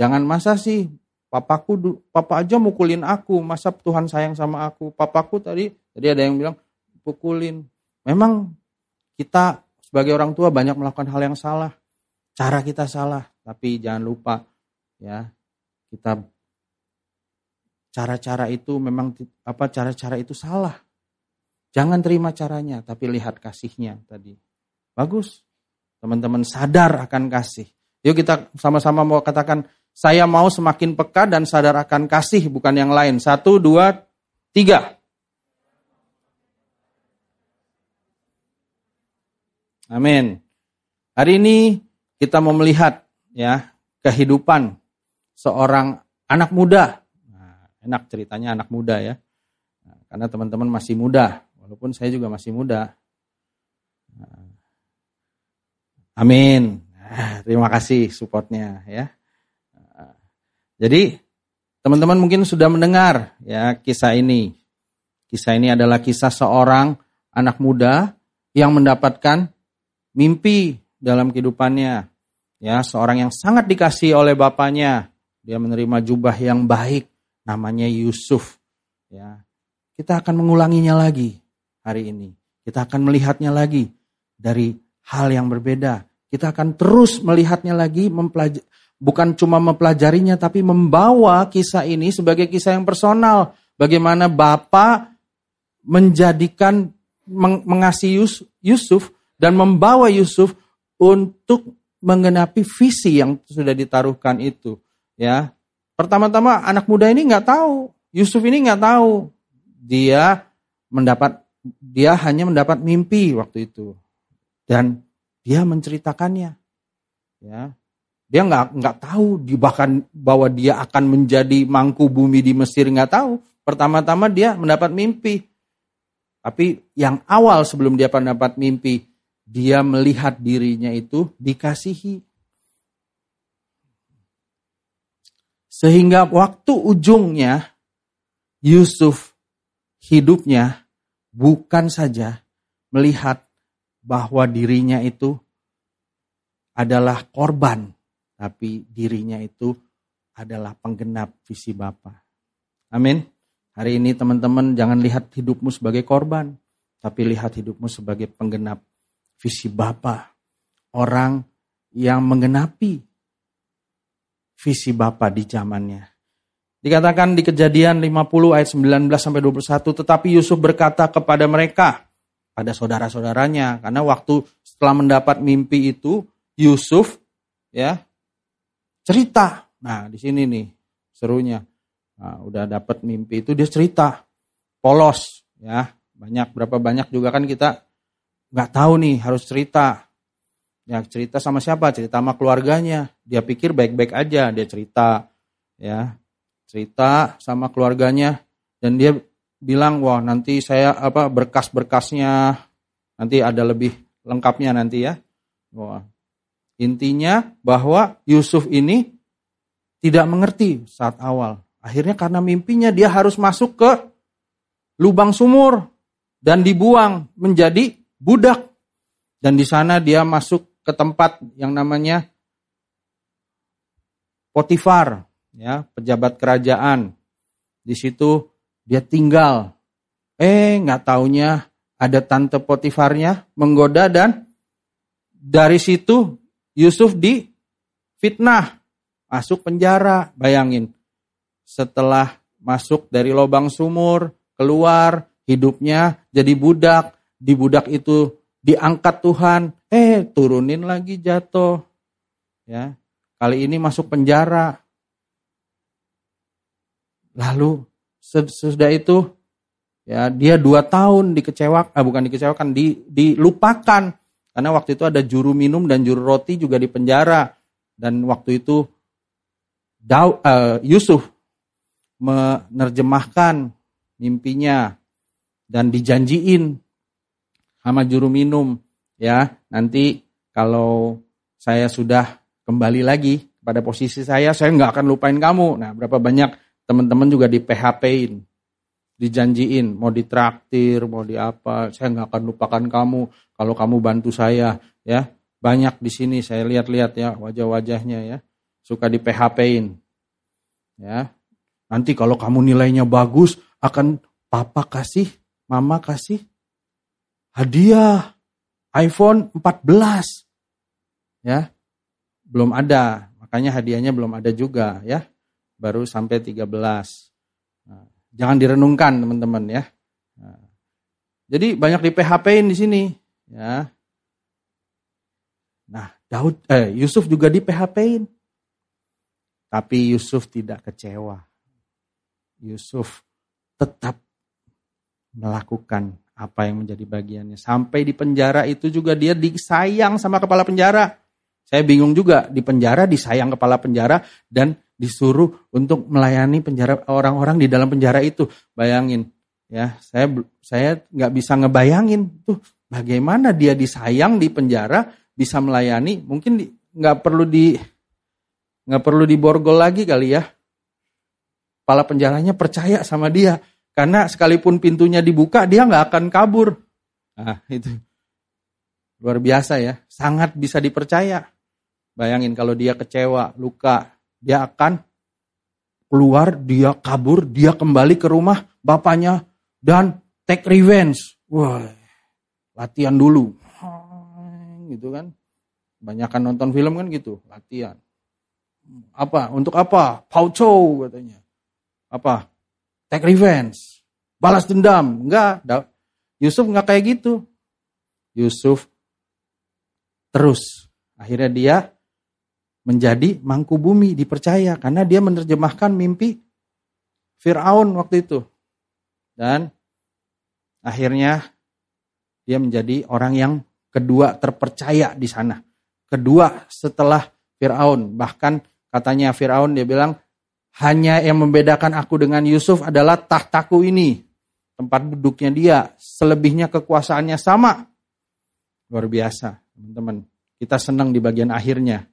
Jangan masa sih papaku papa aja mukulin aku, masa Tuhan sayang sama aku. Papaku tadi tadi ada yang bilang pukulin. Memang kita sebagai orang tua banyak melakukan hal yang salah. Cara kita salah, tapi jangan lupa ya, kita cara-cara itu memang apa cara-cara itu salah. Jangan terima caranya, tapi lihat kasihnya tadi. Bagus. Teman-teman sadar akan kasih. Yuk kita sama-sama mau katakan, saya mau semakin peka dan sadar akan kasih, bukan yang lain. Satu, dua, tiga. Amin. Hari ini kita mau melihat ya kehidupan seorang anak muda. Nah, enak ceritanya anak muda ya. Nah, karena teman-teman masih muda, walaupun saya juga masih muda. Nah, amin. Terima kasih supportnya ya. Jadi teman-teman mungkin sudah mendengar ya kisah ini. Kisah ini adalah kisah seorang anak muda yang mendapatkan mimpi dalam kehidupannya. Ya, seorang yang sangat dikasih oleh bapaknya. Dia menerima jubah yang baik namanya Yusuf. Ya. Kita akan mengulanginya lagi hari ini. Kita akan melihatnya lagi dari hal yang berbeda. Kita akan terus melihatnya lagi, mempelajari, bukan cuma mempelajarinya, tapi membawa kisah ini sebagai kisah yang personal. Bagaimana Bapak menjadikan, mengasihi Yusuf, dan membawa Yusuf untuk menggenapi visi yang sudah ditaruhkan itu. Ya, pertama-tama anak muda ini nggak tahu, Yusuf ini nggak tahu, dia mendapat, dia hanya mendapat mimpi waktu itu, dan dia menceritakannya. Ya. Dia nggak nggak tahu bahkan bahwa dia akan menjadi mangku bumi di Mesir nggak tahu. Pertama-tama dia mendapat mimpi. Tapi yang awal sebelum dia mendapat mimpi, dia melihat dirinya itu dikasihi. Sehingga waktu ujungnya Yusuf hidupnya bukan saja melihat bahwa dirinya itu adalah korban, tapi dirinya itu adalah penggenap visi Bapa. Amin. Hari ini teman-teman jangan lihat hidupmu sebagai korban, tapi lihat hidupmu sebagai penggenap visi Bapa. Orang yang menggenapi visi Bapa di zamannya. Dikatakan di kejadian 50 ayat 19 sampai 21, tetapi Yusuf berkata kepada mereka, pada saudara-saudaranya karena waktu setelah mendapat mimpi itu Yusuf ya cerita. Nah, di sini nih serunya. Nah, udah dapat mimpi itu dia cerita polos ya. Banyak berapa banyak juga kan kita nggak tahu nih harus cerita. Ya cerita sama siapa? Cerita sama keluarganya. Dia pikir baik-baik aja, dia cerita ya. Cerita sama keluarganya dan dia bilang wah nanti saya apa berkas-berkasnya nanti ada lebih lengkapnya nanti ya. Wah. Intinya bahwa Yusuf ini tidak mengerti saat awal. Akhirnya karena mimpinya dia harus masuk ke lubang sumur dan dibuang menjadi budak. Dan di sana dia masuk ke tempat yang namanya Potifar, ya, pejabat kerajaan. Di situ dia tinggal. Eh, nggak taunya ada tante Potifarnya menggoda dan dari situ Yusuf di fitnah. masuk penjara. Bayangin, setelah masuk dari lubang sumur, keluar, hidupnya jadi budak, di budak itu diangkat Tuhan, eh turunin lagi jatuh. Ya. Kali ini masuk penjara. Lalu sesudah itu ya dia dua tahun dikecewakan, ah, bukan dikecewakan, di, dilupakan karena waktu itu ada juru minum dan juru roti juga di penjara dan waktu itu Daud, uh, Yusuf menerjemahkan mimpinya dan dijanjiin sama juru minum ya. Nanti kalau saya sudah kembali lagi pada posisi saya saya nggak akan lupain kamu. Nah berapa banyak teman-teman juga di PHP-in dijanjiin mau ditraktir mau di apa saya nggak akan lupakan kamu. Kalau kamu bantu saya ya. Banyak di sini saya lihat-lihat ya wajah-wajahnya ya. Suka di PHP-in ya. Nanti kalau kamu nilainya bagus akan papa kasih mama kasih hadiah iPhone 14. Ya. Belum ada, makanya hadiahnya belum ada juga ya. Baru sampai 13. Nah, jangan direnungkan teman-teman ya. Nah, jadi banyak di PHP-in di sini ya. Nah, Daud eh Yusuf juga di PHP-in. Tapi Yusuf tidak kecewa. Yusuf tetap melakukan apa yang menjadi bagiannya. Sampai di penjara itu juga dia disayang sama kepala penjara. Saya bingung juga di penjara disayang kepala penjara dan disuruh untuk melayani penjara orang-orang di dalam penjara itu. Bayangin ya, saya saya nggak bisa ngebayangin tuh bagaimana dia disayang di penjara bisa melayani. Mungkin nggak perlu di nggak perlu diborgol lagi kali ya. Kepala penjaranya percaya sama dia karena sekalipun pintunya dibuka, dia nggak akan kabur. Nah, itu luar biasa ya. Sangat bisa dipercaya. Bayangin kalau dia kecewa, luka, dia akan keluar, dia kabur, dia kembali ke rumah bapaknya dan take revenge. Wah, latihan dulu. Gitu kan. Banyakan nonton film kan gitu, latihan. Apa? Untuk apa? Pauco katanya. Apa? Take revenge, balas dendam. Enggak, Yusuf enggak kayak gitu. Yusuf terus akhirnya dia menjadi mangku bumi dipercaya karena dia menerjemahkan mimpi Firaun waktu itu. Dan akhirnya dia menjadi orang yang kedua terpercaya di sana. Kedua setelah Firaun, bahkan katanya Firaun dia bilang hanya yang membedakan aku dengan Yusuf adalah tahtaku ini. Tempat duduknya dia. Selebihnya kekuasaannya sama. Luar biasa, teman-teman. Kita senang di bagian akhirnya.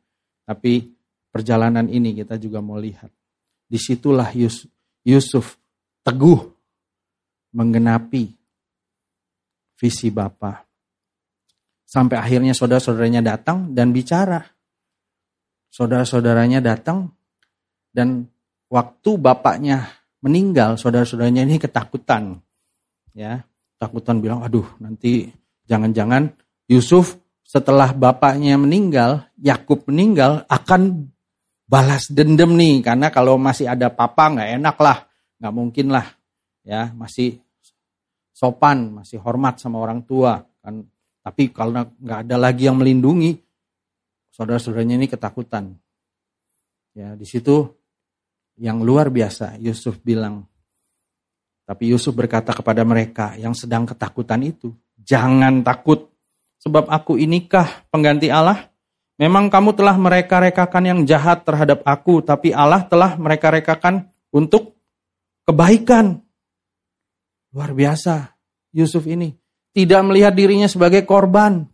Tapi perjalanan ini kita juga mau lihat. Di situlah Yusuf teguh menggenapi visi Bapa. Sampai akhirnya saudara-saudaranya datang dan bicara. Saudara-saudaranya datang dan waktu bapaknya meninggal, saudara-saudaranya ini ketakutan. Ya, takutan bilang, aduh nanti jangan-jangan Yusuf setelah bapaknya meninggal, Yakub meninggal akan balas dendam nih karena kalau masih ada papa nggak enak lah, nggak mungkin lah, ya masih sopan, masih hormat sama orang tua kan. Tapi kalau nggak ada lagi yang melindungi, saudara-saudaranya ini ketakutan. Ya di situ yang luar biasa. Yusuf bilang, tapi Yusuf berkata kepada mereka yang sedang ketakutan itu, jangan takut, sebab aku inikah pengganti Allah? Memang kamu telah mereka-rekakan yang jahat terhadap aku, tapi Allah telah mereka-rekakan untuk kebaikan. Luar biasa, Yusuf ini. Tidak melihat dirinya sebagai korban.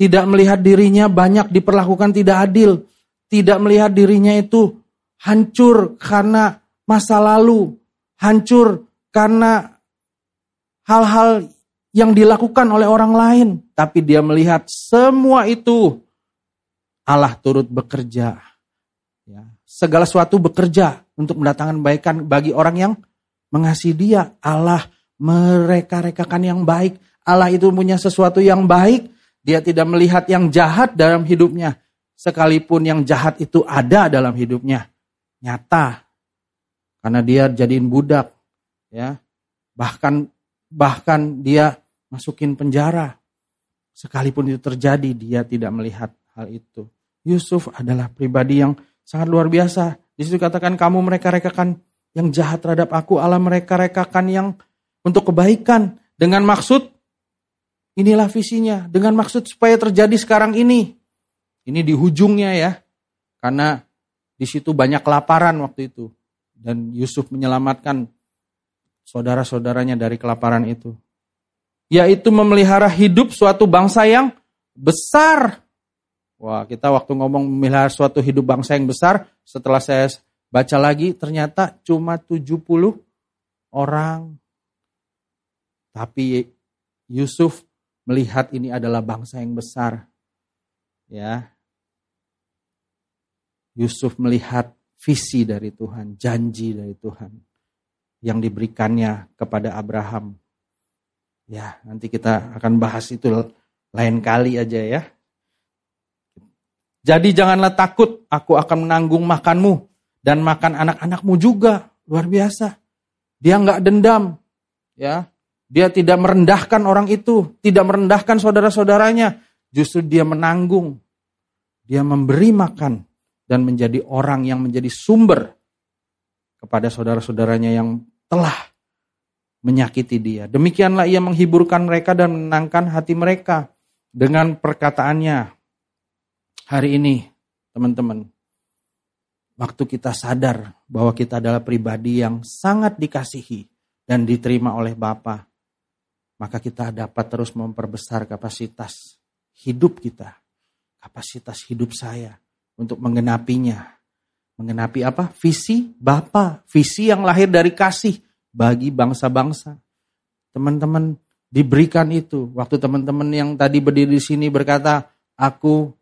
Tidak melihat dirinya banyak diperlakukan tidak adil. Tidak melihat dirinya itu hancur karena masa lalu, hancur karena hal-hal yang dilakukan oleh orang lain, tapi dia melihat semua itu Allah turut bekerja. Ya, segala sesuatu bekerja untuk mendatangkan kebaikan bagi orang yang mengasihi dia. Allah mereka-rekakan yang baik. Allah itu punya sesuatu yang baik. Dia tidak melihat yang jahat dalam hidupnya. sekalipun yang jahat itu ada dalam hidupnya, nyata. Karena dia jadiin budak, ya. Bahkan bahkan dia masukin penjara. Sekalipun itu terjadi, dia tidak melihat hal itu. Yusuf adalah pribadi yang sangat luar biasa. Di situ katakan kamu mereka rekakan yang jahat terhadap aku, Allah mereka rekakan yang untuk kebaikan dengan maksud inilah visinya, dengan maksud supaya terjadi sekarang ini. Ini di hujungnya ya. Karena di situ banyak kelaparan waktu itu. Dan Yusuf menyelamatkan saudara-saudaranya dari kelaparan itu. Yaitu memelihara hidup suatu bangsa yang besar. Wah, kita waktu ngomong memelihara suatu hidup bangsa yang besar, setelah saya baca lagi ternyata cuma 70 orang. Tapi Yusuf melihat ini adalah bangsa yang besar. Ya, Yusuf melihat visi dari Tuhan, janji dari Tuhan yang diberikannya kepada Abraham. Ya, nanti kita akan bahas itu lain kali aja ya. Jadi janganlah takut, aku akan menanggung makanmu dan makan anak-anakmu juga. Luar biasa. Dia nggak dendam, ya. Dia tidak merendahkan orang itu, tidak merendahkan saudara-saudaranya. Justru dia menanggung. Dia memberi makan dan menjadi orang yang menjadi sumber kepada saudara-saudaranya yang telah menyakiti dia. Demikianlah ia menghiburkan mereka dan menenangkan hati mereka dengan perkataannya. Hari ini, teman-teman, waktu kita sadar bahwa kita adalah pribadi yang sangat dikasihi dan diterima oleh Bapa, maka kita dapat terus memperbesar kapasitas hidup kita, kapasitas hidup saya, untuk menggenapinya. Menggenapi apa? Visi Bapa, visi yang lahir dari kasih bagi bangsa-bangsa. Teman-teman diberikan itu. Waktu teman-teman yang tadi berdiri di sini berkata, aku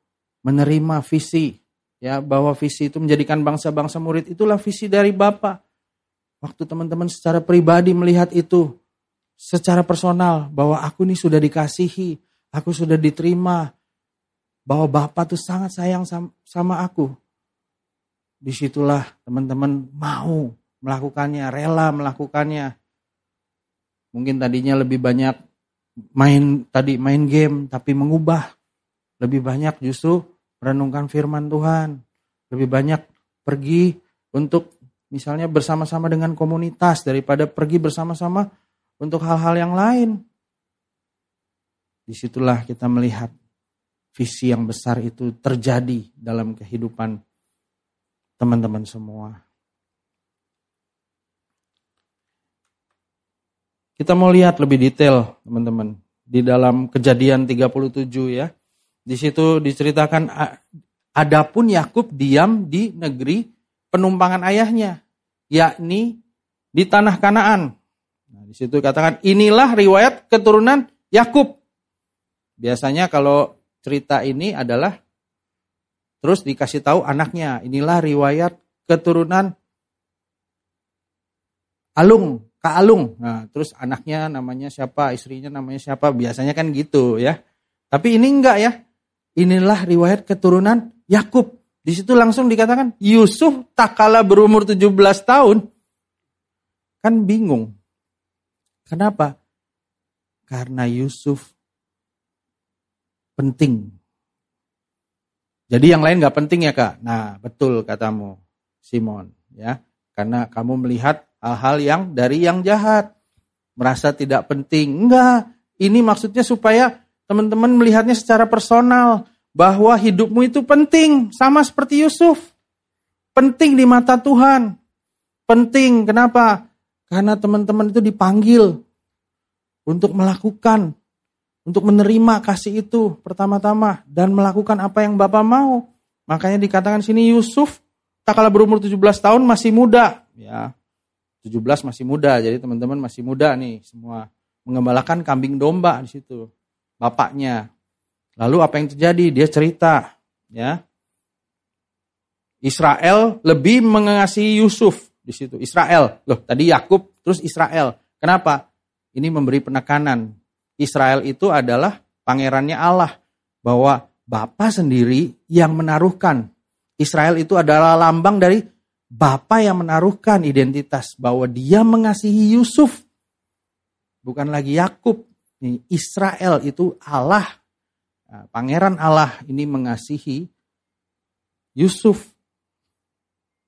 menerima visi ya bahwa visi itu menjadikan bangsa-bangsa murid itulah visi dari Bapa. Waktu teman-teman secara pribadi melihat itu secara personal bahwa aku ini sudah dikasihi, aku sudah diterima, bahwa Bapak tuh sangat sayang sama aku. Di situlah teman-teman mau melakukannya, rela melakukannya. Mungkin tadinya lebih banyak main tadi main game tapi mengubah. Lebih banyak justru merenungkan firman Tuhan. Lebih banyak pergi untuk misalnya bersama-sama dengan komunitas daripada pergi bersama-sama untuk hal-hal yang lain. Di situlah kita melihat visi yang besar itu terjadi dalam kehidupan teman-teman semua. Kita mau lihat lebih detail, teman-teman, di dalam Kejadian 37 ya. Di situ diceritakan adapun Yakub diam di negeri penumpangan ayahnya, yakni di tanah Kanaan. Nah, di situ katakan inilah riwayat keturunan Yakub. Biasanya kalau cerita ini adalah terus dikasih tahu anaknya. Inilah riwayat keturunan Alung, Kak Alung. Nah, terus anaknya namanya siapa, istrinya namanya siapa, biasanya kan gitu ya. Tapi ini enggak ya. Inilah riwayat keturunan Yakub. Di situ langsung dikatakan Yusuf tak kalah berumur 17 tahun. Kan bingung. Kenapa? Karena Yusuf penting. Jadi yang lain nggak penting ya kak? Nah betul katamu Simon ya karena kamu melihat hal-hal yang dari yang jahat merasa tidak penting. Enggak, ini maksudnya supaya teman-teman melihatnya secara personal bahwa hidupmu itu penting sama seperti Yusuf. Penting di mata Tuhan. Penting kenapa? Karena teman-teman itu dipanggil untuk melakukan untuk menerima kasih itu pertama-tama dan melakukan apa yang Bapak mau. Makanya dikatakan sini Yusuf tak kalah berumur 17 tahun masih muda. Ya, 17 masih muda. Jadi teman-teman masih muda nih semua mengembalakan kambing domba di situ. Bapaknya. Lalu apa yang terjadi? Dia cerita, ya. Israel lebih mengasihi Yusuf di situ. Israel. Loh, tadi Yakub terus Israel. Kenapa? Ini memberi penekanan Israel itu adalah pangerannya Allah. Bahwa Bapa sendiri yang menaruhkan. Israel itu adalah lambang dari Bapa yang menaruhkan identitas bahwa dia mengasihi Yusuf. Bukan lagi Yakub. Israel itu Allah. Nah, Pangeran Allah ini mengasihi Yusuf.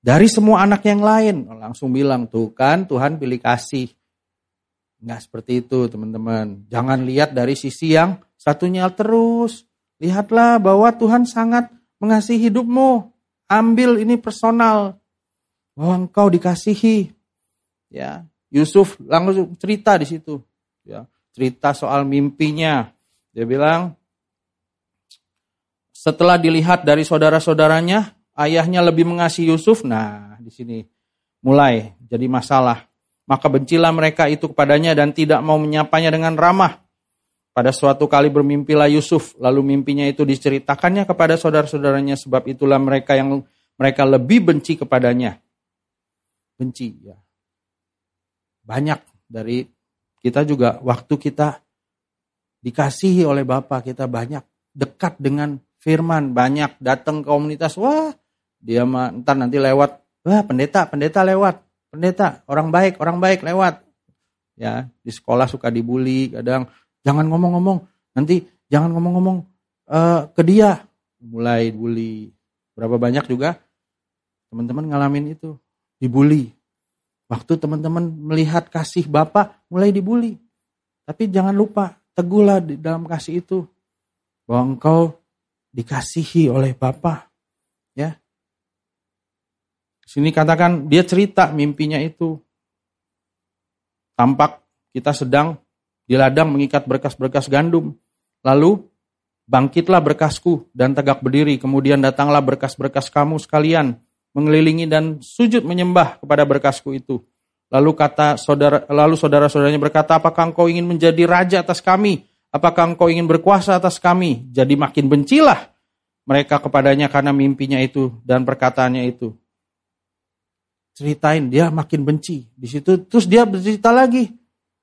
Dari semua anak yang lain. Langsung bilang, tuh kan Tuhan pilih kasih. Enggak seperti itu teman-teman. Jangan lihat dari sisi yang satunya terus. Lihatlah bahwa Tuhan sangat mengasihi hidupmu. Ambil ini personal. Bahwa engkau dikasihi. Ya, Yusuf langsung cerita di situ. Ya, cerita soal mimpinya. Dia bilang, setelah dilihat dari saudara-saudaranya, ayahnya lebih mengasihi Yusuf. Nah, di sini mulai jadi masalah. Maka bencilah mereka itu kepadanya dan tidak mau menyapanya dengan ramah. Pada suatu kali bermimpilah Yusuf, lalu mimpinya itu diceritakannya kepada saudara-saudaranya sebab itulah mereka yang mereka lebih benci kepadanya. Benci ya. Banyak dari kita juga waktu kita dikasihi oleh Bapak, kita banyak dekat dengan firman, banyak datang ke komunitas, wah dia mah ntar nanti lewat, wah pendeta, pendeta lewat, pendeta, orang baik, orang baik lewat. Ya, di sekolah suka dibully, kadang Jangan ngomong-ngomong, nanti jangan ngomong-ngomong uh, ke dia. Mulai bully. Berapa banyak juga teman-teman ngalamin itu. Dibully. Waktu teman-teman melihat kasih Bapak, mulai dibully. Tapi jangan lupa, teguhlah di dalam kasih itu. Bahwa engkau dikasihi oleh Bapak. Sini katakan dia cerita mimpinya itu. Tampak kita sedang di ladang mengikat berkas-berkas gandum. Lalu bangkitlah berkasku dan tegak berdiri. Kemudian datanglah berkas-berkas kamu sekalian mengelilingi dan sujud menyembah kepada berkasku itu. Lalu kata saudara lalu saudara-saudaranya berkata, "Apakah engkau ingin menjadi raja atas kami? Apakah engkau ingin berkuasa atas kami?" Jadi makin bencilah mereka kepadanya karena mimpinya itu dan perkataannya itu. Ceritain dia makin benci. Di situ terus dia bercerita lagi.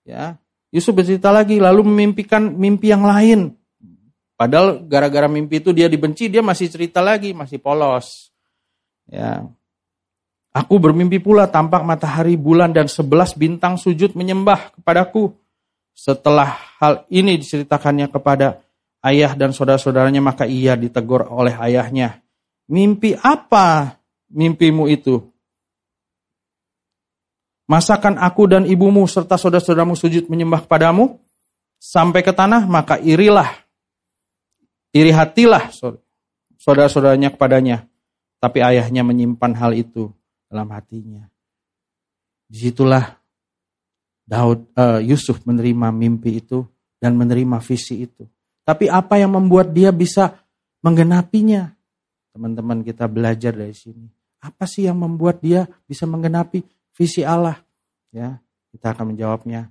Ya, Yusuf bercerita lagi lalu memimpikan mimpi yang lain. Padahal gara-gara mimpi itu dia dibenci, dia masih cerita lagi, masih polos. Ya. Aku bermimpi pula tampak matahari, bulan dan sebelas bintang sujud menyembah kepadaku. Setelah hal ini diceritakannya kepada ayah dan saudara-saudaranya, maka ia ditegur oleh ayahnya. Mimpi apa mimpimu itu? Masakan aku dan ibumu serta saudara-saudaramu sujud menyembah kepadamu sampai ke tanah, maka irilah, iri hatilah saudara-saudaranya kepadanya. Tapi ayahnya menyimpan hal itu dalam hatinya. Di situlah Daud uh, Yusuf menerima mimpi itu dan menerima visi itu. Tapi apa yang membuat dia bisa menggenapinya? Teman-teman kita belajar dari sini. Apa sih yang membuat dia bisa menggenapi visi Allah. Ya, kita akan menjawabnya.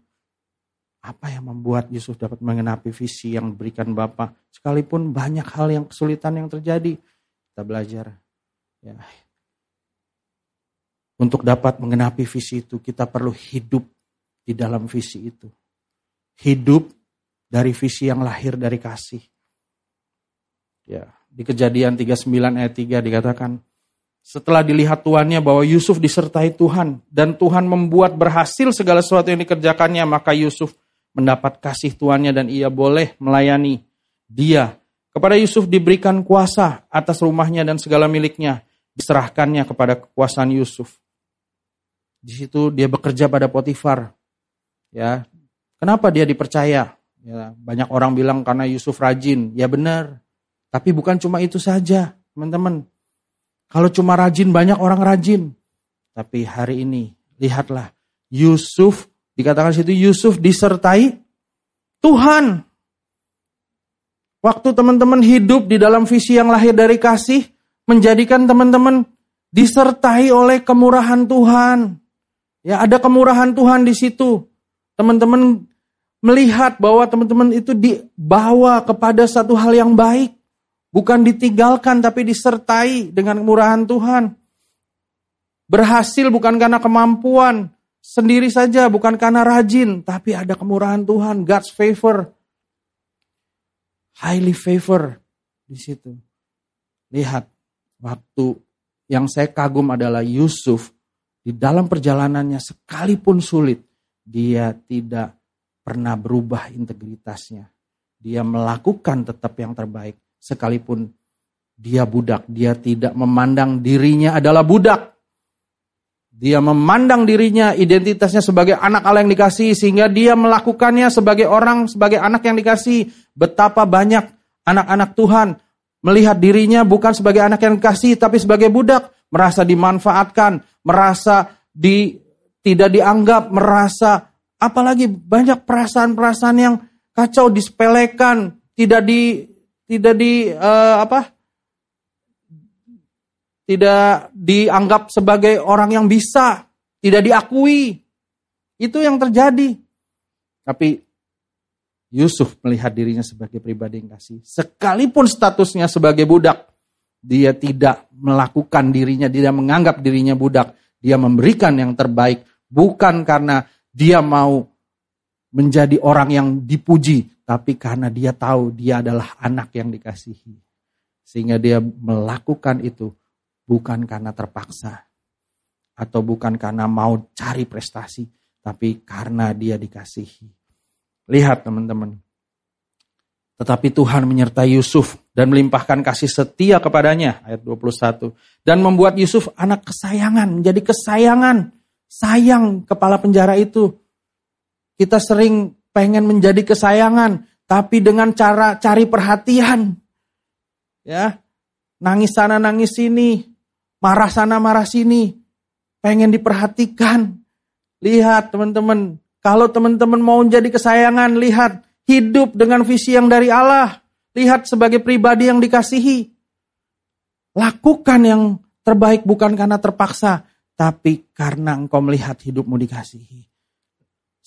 Apa yang membuat Yusuf dapat mengenapi visi yang diberikan Bapak? Sekalipun banyak hal yang kesulitan yang terjadi, kita belajar. Ya. Untuk dapat mengenapi visi itu, kita perlu hidup di dalam visi itu. Hidup dari visi yang lahir dari kasih. Ya, di kejadian 39 ayat 3 dikatakan, setelah dilihat tuannya bahwa Yusuf disertai Tuhan dan Tuhan membuat berhasil segala sesuatu yang dikerjakannya, maka Yusuf mendapat kasih tuannya dan ia boleh melayani dia. Kepada Yusuf diberikan kuasa atas rumahnya dan segala miliknya, diserahkannya kepada kekuasaan Yusuf. Di situ dia bekerja pada Potifar. Ya, kenapa dia dipercaya? Ya, banyak orang bilang karena Yusuf rajin. Ya benar. Tapi bukan cuma itu saja, teman-teman. Kalau cuma rajin, banyak orang rajin. Tapi hari ini, lihatlah. Yusuf, dikatakan situ Yusuf disertai Tuhan. Waktu teman-teman hidup di dalam visi yang lahir dari kasih, menjadikan teman-teman disertai oleh kemurahan Tuhan. Ya, ada kemurahan Tuhan di situ. Teman-teman melihat bahwa teman-teman itu dibawa kepada satu hal yang baik. Bukan ditinggalkan tapi disertai dengan kemurahan Tuhan. Berhasil bukan karena kemampuan sendiri saja, bukan karena rajin, tapi ada kemurahan Tuhan, God's favor. Highly favor. di situ. Lihat, waktu yang saya kagum adalah Yusuf di dalam perjalanannya sekalipun sulit, dia tidak pernah berubah integritasnya. Dia melakukan tetap yang terbaik sekalipun dia budak, dia tidak memandang dirinya adalah budak. Dia memandang dirinya, identitasnya sebagai anak Allah yang dikasih, sehingga dia melakukannya sebagai orang, sebagai anak yang dikasih. Betapa banyak anak-anak Tuhan melihat dirinya bukan sebagai anak yang dikasih, tapi sebagai budak, merasa dimanfaatkan, merasa di, tidak dianggap, merasa Apalagi banyak perasaan-perasaan yang kacau disepelekan, tidak di tidak di uh, apa? Tidak dianggap sebagai orang yang bisa, tidak diakui. Itu yang terjadi. Tapi Yusuf melihat dirinya sebagai pribadi yang kasih. Sekalipun statusnya sebagai budak, dia tidak melakukan dirinya, dia menganggap dirinya budak. Dia memberikan yang terbaik bukan karena dia mau menjadi orang yang dipuji, tapi karena dia tahu dia adalah anak yang dikasihi. Sehingga dia melakukan itu bukan karena terpaksa atau bukan karena mau cari prestasi, tapi karena dia dikasihi. Lihat teman-teman. Tetapi Tuhan menyertai Yusuf dan melimpahkan kasih setia kepadanya, ayat 21. Dan membuat Yusuf anak kesayangan, menjadi kesayangan sayang kepala penjara itu. Kita sering pengen menjadi kesayangan, tapi dengan cara cari perhatian. Ya, nangis sana nangis sini, marah sana marah sini, pengen diperhatikan. Lihat teman-teman, kalau teman-teman mau jadi kesayangan, lihat hidup dengan visi yang dari Allah. Lihat sebagai pribadi yang dikasihi. Lakukan yang terbaik bukan karena terpaksa, tapi karena engkau melihat hidupmu dikasihi.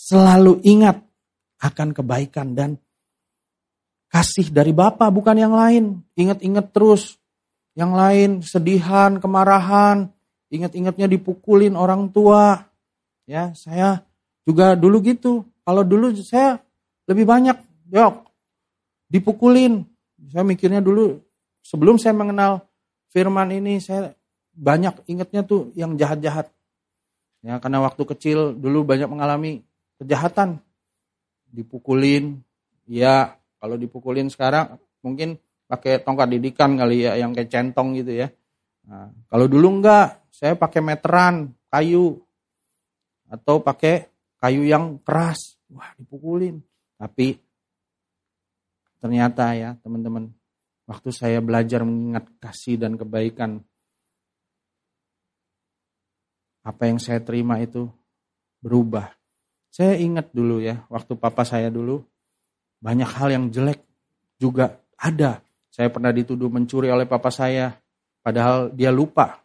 Selalu ingat akan kebaikan dan kasih dari Bapa bukan yang lain. Ingat-ingat terus yang lain, sedihan, kemarahan, ingat-ingatnya dipukulin orang tua. Ya, saya juga dulu gitu. Kalau dulu saya lebih banyak, yok, dipukulin. Saya mikirnya dulu sebelum saya mengenal firman ini saya banyak ingatnya tuh yang jahat-jahat. Ya, karena waktu kecil dulu banyak mengalami kejahatan. Dipukulin, ya kalau dipukulin sekarang mungkin pakai tongkat didikan kali ya, yang kayak centong gitu ya. Nah, kalau dulu enggak, saya pakai meteran, kayu. Atau pakai kayu yang keras. Wah, dipukulin. Tapi ternyata ya teman-teman, waktu saya belajar mengingat kasih dan kebaikan apa yang saya terima itu berubah. Saya ingat dulu ya, waktu papa saya dulu, banyak hal yang jelek juga ada. Saya pernah dituduh mencuri oleh papa saya, padahal dia lupa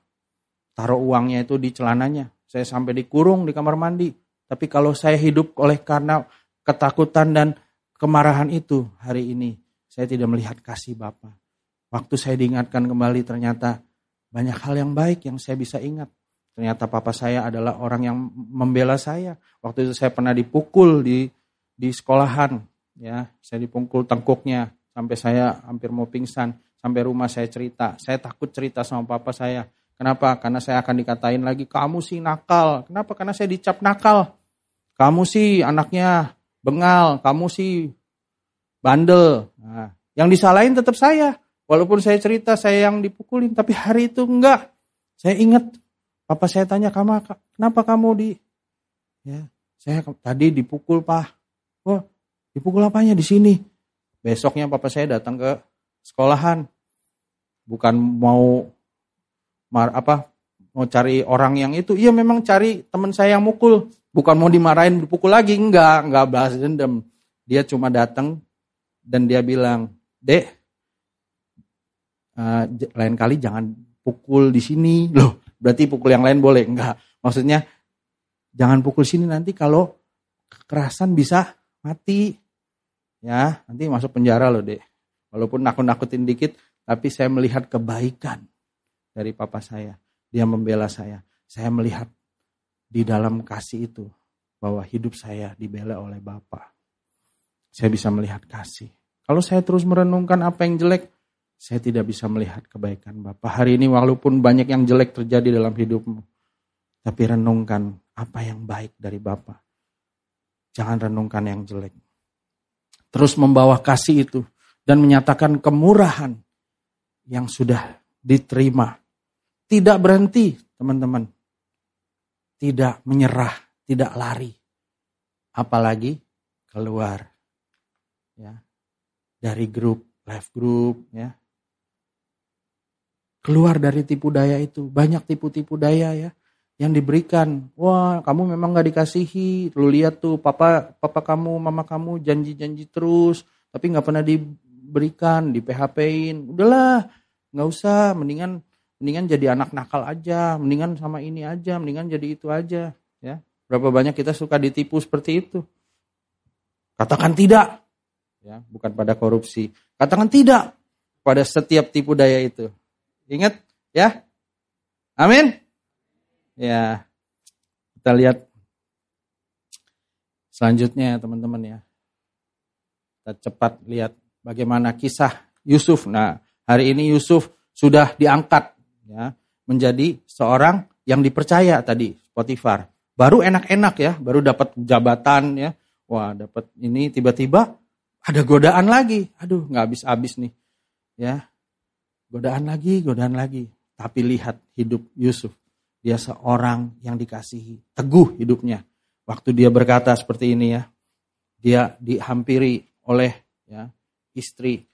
taruh uangnya itu di celananya. Saya sampai dikurung di kamar mandi. Tapi kalau saya hidup oleh karena ketakutan dan kemarahan itu hari ini, saya tidak melihat kasih Bapak. Waktu saya diingatkan kembali ternyata banyak hal yang baik yang saya bisa ingat. Ternyata papa saya adalah orang yang membela saya. Waktu itu saya pernah dipukul di di sekolahan, ya. Saya dipukul tengkuknya sampai saya hampir mau pingsan. Sampai rumah saya cerita. Saya takut cerita sama papa saya. Kenapa? Karena saya akan dikatain lagi, kamu sih nakal. Kenapa? Karena saya dicap nakal. Kamu sih anaknya bengal, kamu sih bandel. Nah, yang disalahin tetap saya. Walaupun saya cerita saya yang dipukulin, tapi hari itu enggak. Saya ingat Papa saya tanya, kamu kenapa kamu di ya, saya tadi dipukul, Pak. Oh, dipukul apanya di sini? Besoknya papa saya datang ke sekolahan. Bukan mau mar, apa mau cari orang yang itu. Iya memang cari teman saya yang mukul. Bukan mau dimarahin dipukul lagi, enggak, enggak bahas dendam. Dia cuma datang dan dia bilang, "Dek, uh, lain kali jangan pukul di sini." Loh, berarti pukul yang lain boleh. Enggak. Maksudnya jangan pukul sini nanti kalau kekerasan bisa mati. Ya, nanti masuk penjara loh, Dek. Walaupun nakut-nakutin dikit, tapi saya melihat kebaikan dari papa saya. Dia membela saya. Saya melihat di dalam kasih itu bahwa hidup saya dibela oleh Bapak. Saya bisa melihat kasih. Kalau saya terus merenungkan apa yang jelek, saya tidak bisa melihat kebaikan Bapak. Hari ini walaupun banyak yang jelek terjadi dalam hidupmu, tapi renungkan apa yang baik dari Bapak. Jangan renungkan yang jelek. Terus membawa kasih itu dan menyatakan kemurahan yang sudah diterima. Tidak berhenti, teman-teman. Tidak menyerah, tidak lari. Apalagi keluar ya dari grup, live group ya. Keluar dari tipu daya itu. Banyak tipu-tipu daya ya yang diberikan. Wah, kamu memang gak dikasihi. Lu lihat tuh, papa, papa kamu, mama kamu janji-janji terus, tapi nggak pernah diberikan, di PHP-in. Udahlah, nggak usah. Mendingan, mendingan jadi anak nakal aja. Mendingan sama ini aja. Mendingan jadi itu aja. Ya, berapa banyak kita suka ditipu seperti itu. Katakan tidak. Ya, bukan pada korupsi. Katakan tidak pada setiap tipu daya itu. Ingat, ya. Amin. Ya, kita lihat selanjutnya teman-teman ya. Kita cepat lihat bagaimana kisah Yusuf. Nah, hari ini Yusuf sudah diangkat ya menjadi seorang yang dipercaya tadi Potifar. Baru enak-enak ya, baru dapat jabatan ya. Wah, dapat ini tiba-tiba ada godaan lagi. Aduh, nggak habis-habis nih. Ya. Godaan lagi, godaan lagi. Tapi lihat hidup Yusuf dia seorang yang dikasihi, teguh hidupnya. Waktu dia berkata seperti ini ya, dia dihampiri oleh ya, istri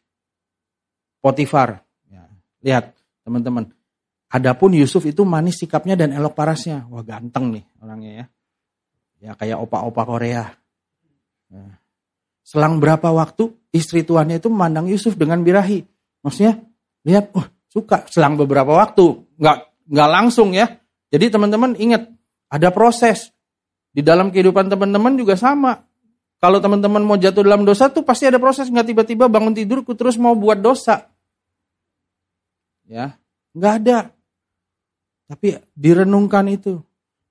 Potifar. Ya, lihat teman-teman, adapun Yusuf itu manis sikapnya dan elok parasnya. Wah ganteng nih orangnya ya. Ya kayak opa-opa Korea. Ya. Selang berapa waktu istri tuannya itu memandang Yusuf dengan birahi. Maksudnya lihat, oh suka. Selang beberapa waktu, nggak nggak langsung ya. Jadi teman-teman ingat, ada proses. Di dalam kehidupan teman-teman juga sama. Kalau teman-teman mau jatuh dalam dosa tuh pasti ada proses. Nggak tiba-tiba bangun tidurku terus mau buat dosa. Ya, nggak ada. Tapi direnungkan itu.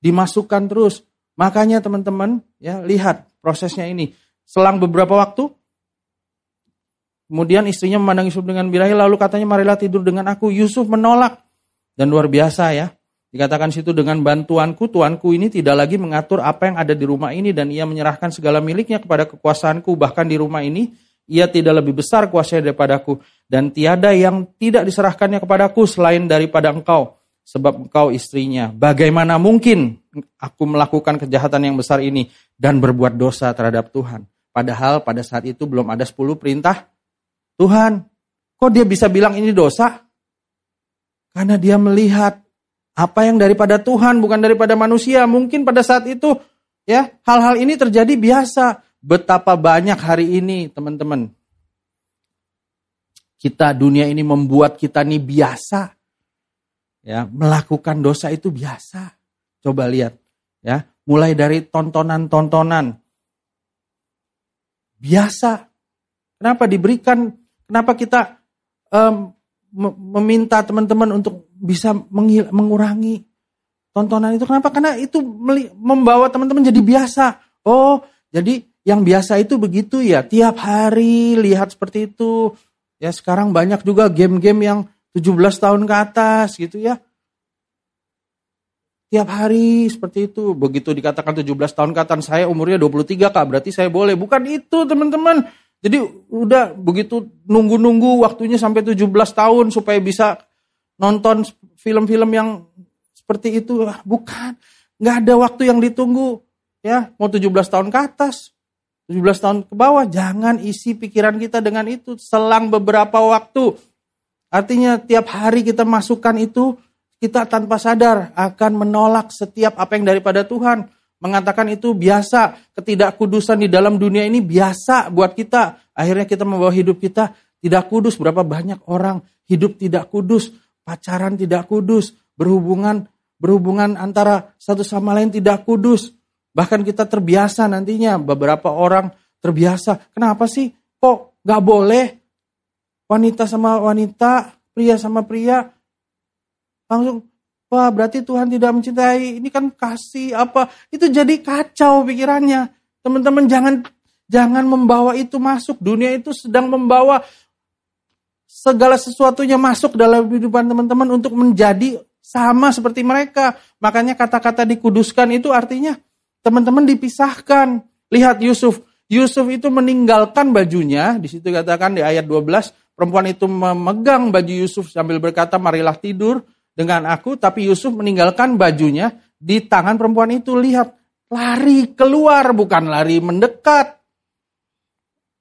Dimasukkan terus. Makanya teman-teman ya lihat prosesnya ini. Selang beberapa waktu, kemudian istrinya memandang Yusuf dengan birahi lalu katanya marilah tidur dengan aku. Yusuf menolak. Dan luar biasa ya. Dikatakan situ dengan bantuanku, tuanku ini tidak lagi mengatur apa yang ada di rumah ini dan ia menyerahkan segala miliknya kepada kekuasaanku. Bahkan di rumah ini ia tidak lebih besar kuasanya daripadaku dan tiada yang tidak diserahkannya kepadaku selain daripada engkau sebab engkau istrinya. Bagaimana mungkin aku melakukan kejahatan yang besar ini dan berbuat dosa terhadap Tuhan? Padahal pada saat itu belum ada 10 perintah Tuhan. Kok dia bisa bilang ini dosa? Karena dia melihat apa yang daripada Tuhan bukan daripada manusia. Mungkin pada saat itu ya hal-hal ini terjadi biasa. Betapa banyak hari ini teman-teman. Kita dunia ini membuat kita nih biasa. Ya, melakukan dosa itu biasa. Coba lihat ya, mulai dari tontonan-tontonan biasa. Kenapa diberikan? Kenapa kita um, meminta teman-teman untuk bisa mengurangi tontonan itu. Kenapa? Karena itu membawa teman-teman jadi biasa. Oh, jadi yang biasa itu begitu ya. Tiap hari lihat seperti itu. Ya sekarang banyak juga game-game yang 17 tahun ke atas gitu ya. Tiap hari seperti itu. Begitu dikatakan 17 tahun ke atas, saya umurnya 23 kak, berarti saya boleh. Bukan itu teman-teman. Jadi udah begitu nunggu-nunggu waktunya sampai 17 tahun supaya bisa nonton film-film yang seperti itu. Bukan, nggak ada waktu yang ditunggu. Ya, mau 17 tahun ke atas, 17 tahun ke bawah, jangan isi pikiran kita dengan itu. Selang beberapa waktu, artinya tiap hari kita masukkan itu, kita tanpa sadar akan menolak setiap apa yang daripada Tuhan mengatakan itu biasa, ketidakkudusan di dalam dunia ini biasa buat kita. Akhirnya kita membawa hidup kita tidak kudus. Berapa banyak orang hidup tidak kudus, pacaran tidak kudus, berhubungan berhubungan antara satu sama lain tidak kudus. Bahkan kita terbiasa nantinya beberapa orang terbiasa. Kenapa sih kok gak boleh wanita sama wanita, pria sama pria langsung Wah berarti Tuhan tidak mencintai, ini kan kasih apa. Itu jadi kacau pikirannya. Teman-teman jangan jangan membawa itu masuk. Dunia itu sedang membawa segala sesuatunya masuk dalam kehidupan teman-teman untuk menjadi sama seperti mereka. Makanya kata-kata dikuduskan itu artinya teman-teman dipisahkan. Lihat Yusuf, Yusuf itu meninggalkan bajunya, di situ katakan di ayat 12, perempuan itu memegang baju Yusuf sambil berkata, marilah tidur dengan aku, tapi Yusuf meninggalkan bajunya di tangan perempuan itu. Lihat, lari keluar, bukan lari mendekat.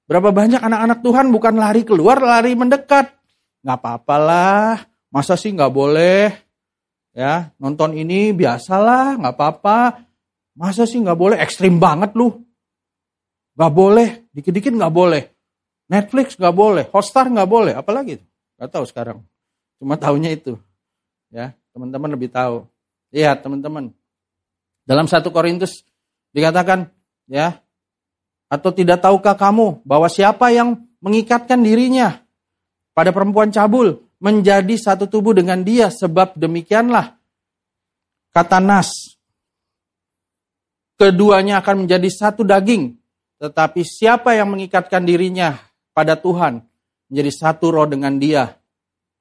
Berapa banyak anak-anak Tuhan bukan lari keluar, lari mendekat. Gak apa-apalah, masa sih gak boleh? Ya, nonton ini biasalah, gak apa-apa. Masa sih gak boleh? Ekstrim banget lu. Gak boleh, dikit-dikit gak boleh. Netflix gak boleh, Hotstar gak boleh, apalagi? Gak tahu sekarang. Cuma tahunya itu. Ya, teman-teman lebih tahu. Lihat teman-teman. Dalam satu Korintus dikatakan, ya, atau tidak tahukah kamu bahwa siapa yang mengikatkan dirinya pada perempuan cabul menjadi satu tubuh dengan dia sebab demikianlah kata Nas keduanya akan menjadi satu daging tetapi siapa yang mengikatkan dirinya pada Tuhan menjadi satu roh dengan dia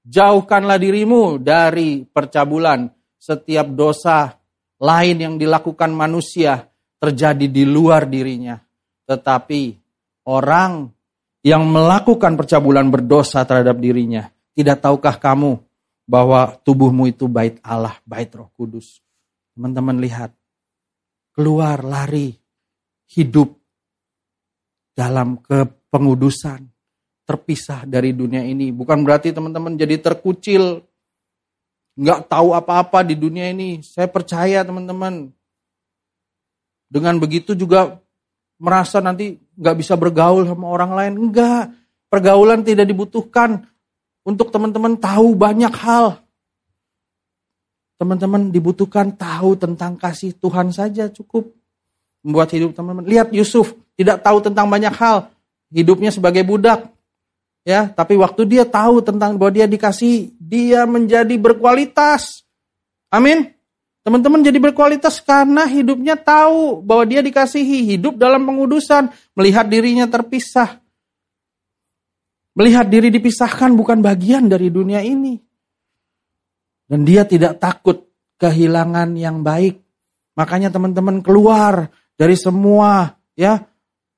jauhkanlah dirimu dari percabulan. Setiap dosa lain yang dilakukan manusia terjadi di luar dirinya. Tetapi orang yang melakukan percabulan berdosa terhadap dirinya, tidak tahukah kamu bahwa tubuhmu itu bait Allah, bait Roh Kudus? Teman-teman lihat, keluar lari. Hidup dalam kepengudusan, terpisah dari dunia ini. Bukan berarti teman-teman jadi terkucil, nggak tahu apa-apa di dunia ini. Saya percaya teman-teman, dengan begitu juga merasa nanti nggak bisa bergaul sama orang lain. Enggak. Pergaulan tidak dibutuhkan untuk teman-teman tahu banyak hal. Teman-teman dibutuhkan tahu tentang kasih Tuhan saja cukup. Membuat hidup teman-teman. Lihat Yusuf tidak tahu tentang banyak hal. Hidupnya sebagai budak. Ya, tapi waktu dia tahu tentang bahwa dia dikasih, dia menjadi berkualitas. Amin. Teman-teman jadi berkualitas karena hidupnya tahu bahwa dia dikasihi, hidup dalam pengudusan, melihat dirinya terpisah. Melihat diri dipisahkan bukan bagian dari dunia ini. Dan dia tidak takut kehilangan yang baik. Makanya teman-teman keluar dari semua ya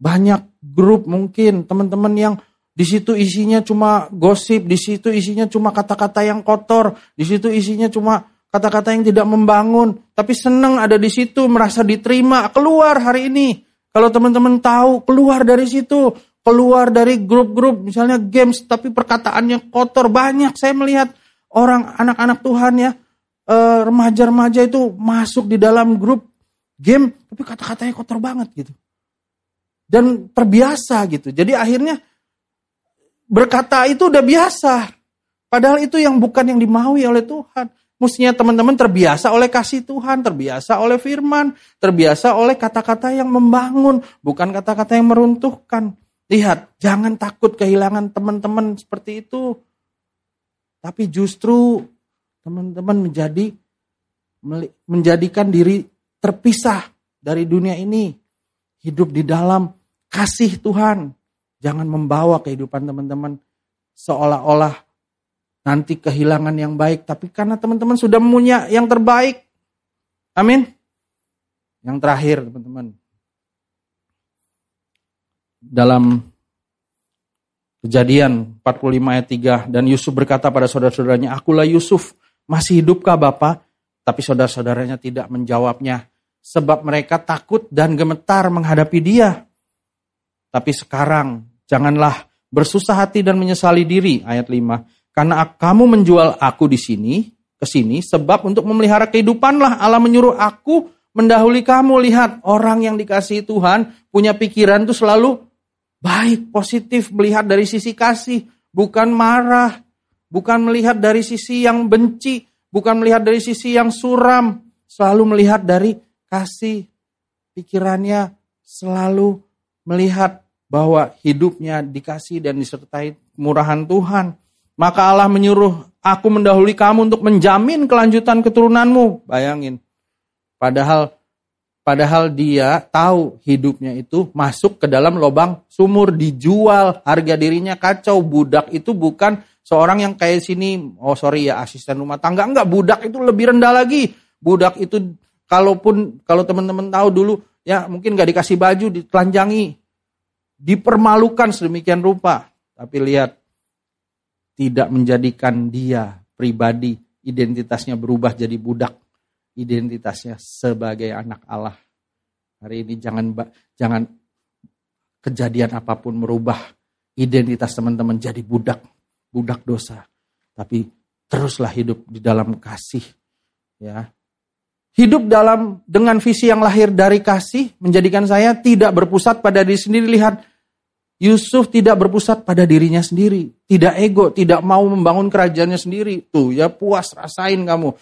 banyak grup mungkin teman-teman yang di situ isinya cuma gosip, di situ isinya cuma kata-kata yang kotor, di situ isinya cuma kata-kata yang tidak membangun, tapi senang ada di situ, merasa diterima, keluar hari ini. Kalau teman-teman tahu, keluar dari situ, keluar dari grup-grup, misalnya games, tapi perkataannya kotor, banyak saya melihat orang anak-anak Tuhan ya, eh, remaja-remaja itu masuk di dalam grup game, tapi kata-katanya kotor banget gitu. Dan terbiasa gitu. Jadi akhirnya berkata itu udah biasa. Padahal itu yang bukan yang dimaui oleh Tuhan. Mestinya teman-teman terbiasa oleh kasih Tuhan, terbiasa oleh firman, terbiasa oleh kata-kata yang membangun, bukan kata-kata yang meruntuhkan. Lihat, jangan takut kehilangan teman-teman seperti itu. Tapi justru teman-teman menjadi menjadikan diri terpisah dari dunia ini. Hidup di dalam kasih Tuhan. Jangan membawa kehidupan teman-teman seolah-olah nanti kehilangan yang baik, tapi karena teman-teman sudah punya yang terbaik. Amin. Yang terakhir, teman-teman. Dalam Kejadian 45 ayat 3 dan Yusuf berkata pada saudara-saudaranya, "Akulah Yusuf, masih hidupkah Bapak?" Tapi saudara-saudaranya tidak menjawabnya sebab mereka takut dan gemetar menghadapi dia. Tapi sekarang janganlah bersusah hati dan menyesali diri ayat 5 karena kamu menjual aku di sini, ke sini, sebab untuk memelihara kehidupanlah Allah menyuruh aku mendahului kamu. Lihat, orang yang dikasih Tuhan punya pikiran itu selalu baik, positif, melihat dari sisi kasih, bukan marah, bukan melihat dari sisi yang benci, bukan melihat dari sisi yang suram, selalu melihat dari kasih. Pikirannya selalu melihat bahwa hidupnya dikasih dan disertai murahan Tuhan. Maka Allah menyuruh aku mendahului kamu untuk menjamin kelanjutan keturunanmu. Bayangin. Padahal padahal dia tahu hidupnya itu masuk ke dalam lubang sumur dijual, harga dirinya kacau. Budak itu bukan Seorang yang kayak sini, oh sorry ya asisten rumah tangga, enggak budak itu lebih rendah lagi. Budak itu kalaupun kalau teman-teman tahu dulu ya mungkin nggak dikasih baju, ditelanjangi, dipermalukan sedemikian rupa. Tapi lihat tidak menjadikan dia pribadi identitasnya berubah jadi budak, identitasnya sebagai anak Allah. Hari ini jangan jangan kejadian apa pun merubah identitas teman-teman jadi budak budak dosa. Tapi teruslah hidup di dalam kasih. Ya. Hidup dalam dengan visi yang lahir dari kasih menjadikan saya tidak berpusat pada diri sendiri. Lihat, Yusuf tidak berpusat pada dirinya sendiri. Tidak ego, tidak mau membangun kerajaannya sendiri. Tuh ya puas, rasain kamu.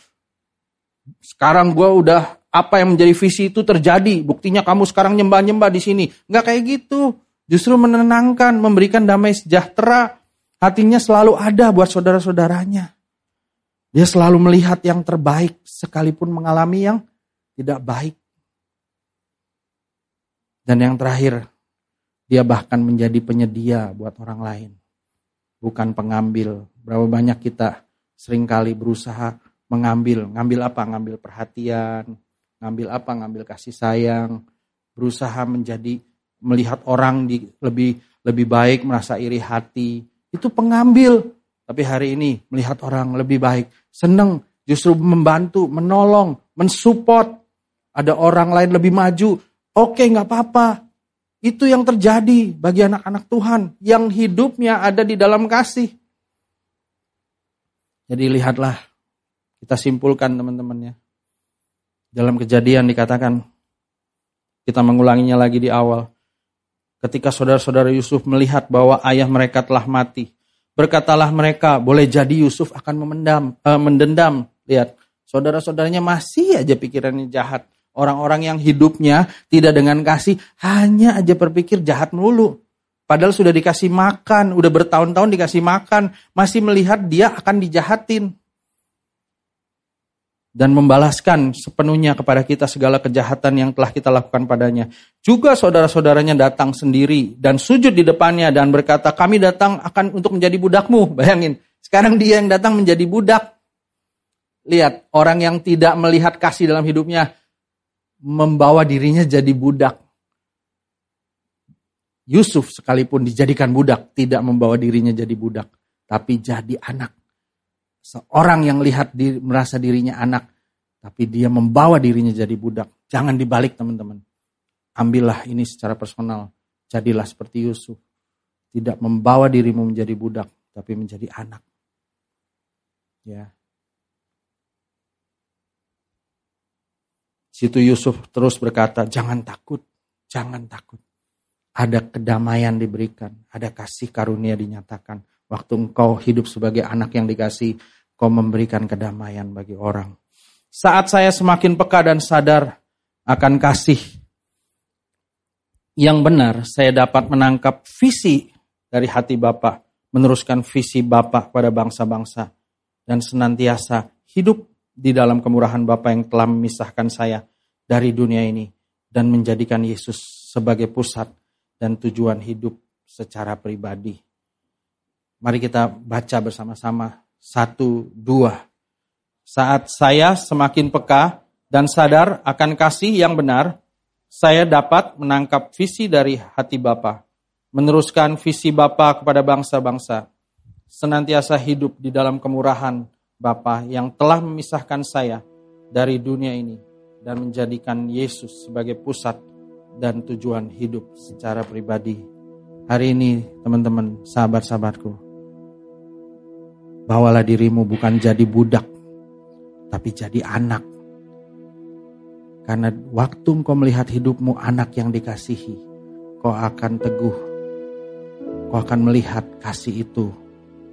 Sekarang gue udah apa yang menjadi visi itu terjadi. Buktinya kamu sekarang nyembah-nyembah di sini. Nggak kayak gitu. Justru menenangkan, memberikan damai sejahtera, Hatinya selalu ada buat saudara-saudaranya. Dia selalu melihat yang terbaik sekalipun mengalami yang tidak baik. Dan yang terakhir, dia bahkan menjadi penyedia buat orang lain. Bukan pengambil. Berapa banyak kita sering kali berusaha mengambil. Ngambil apa? Ngambil perhatian. Ngambil apa? Ngambil kasih sayang. Berusaha menjadi melihat orang di, lebih lebih baik, merasa iri hati itu pengambil. Tapi hari ini melihat orang lebih baik, senang, justru membantu, menolong, mensupport. Ada orang lain lebih maju, oke nggak apa-apa. Itu yang terjadi bagi anak-anak Tuhan yang hidupnya ada di dalam kasih. Jadi lihatlah, kita simpulkan teman-teman ya. Dalam kejadian dikatakan, kita mengulanginya lagi di awal. Ketika saudara-saudara Yusuf melihat bahwa ayah mereka telah mati, berkatalah mereka, boleh jadi Yusuf akan memendam, eh, mendendam. Lihat, saudara-saudaranya masih aja pikirannya jahat. Orang-orang yang hidupnya tidak dengan kasih, hanya aja berpikir jahat melulu. Padahal sudah dikasih makan, udah bertahun-tahun dikasih makan, masih melihat dia akan dijahatin dan membalaskan sepenuhnya kepada kita segala kejahatan yang telah kita lakukan padanya. Juga saudara-saudaranya datang sendiri dan sujud di depannya dan berkata, kami datang akan untuk menjadi budakmu. [LAUGHS] Bayangin, sekarang dia yang datang menjadi budak. Lihat, orang yang tidak melihat kasih dalam hidupnya, membawa dirinya jadi budak. Yusuf sekalipun dijadikan budak, tidak membawa dirinya jadi budak, tapi jadi anak Seorang yang lihat diri, merasa dirinya anak, tapi dia membawa dirinya jadi budak. Jangan dibalik teman-teman. Ambillah ini secara personal. Jadilah seperti Yusuf. Tidak membawa dirimu menjadi budak, tapi menjadi anak. Ya. Situ Yusuf terus berkata, jangan takut, jangan takut. Ada kedamaian diberikan, ada kasih karunia dinyatakan. Waktu engkau hidup sebagai anak yang dikasih, Kau memberikan kedamaian bagi orang. Saat saya semakin peka dan sadar akan kasih yang benar, saya dapat menangkap visi dari hati Bapa, meneruskan visi Bapa pada bangsa-bangsa, dan senantiasa hidup di dalam kemurahan Bapa yang telah memisahkan saya dari dunia ini dan menjadikan Yesus sebagai pusat dan tujuan hidup secara pribadi. Mari kita baca bersama-sama satu, dua. Saat saya semakin peka dan sadar akan kasih yang benar, saya dapat menangkap visi dari hati Bapa, meneruskan visi Bapa kepada bangsa-bangsa, senantiasa hidup di dalam kemurahan Bapa yang telah memisahkan saya dari dunia ini dan menjadikan Yesus sebagai pusat dan tujuan hidup secara pribadi. Hari ini teman-teman, sahabat-sahabatku, Bawalah dirimu bukan jadi budak, tapi jadi anak. Karena waktu engkau melihat hidupmu anak yang dikasihi, kau akan teguh. Kau akan melihat kasih itu.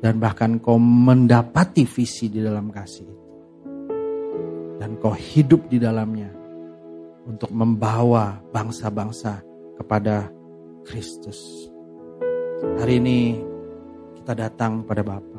Dan bahkan kau mendapati visi di dalam kasih itu. Dan kau hidup di dalamnya untuk membawa bangsa-bangsa kepada Kristus. Hari ini kita datang pada Bapa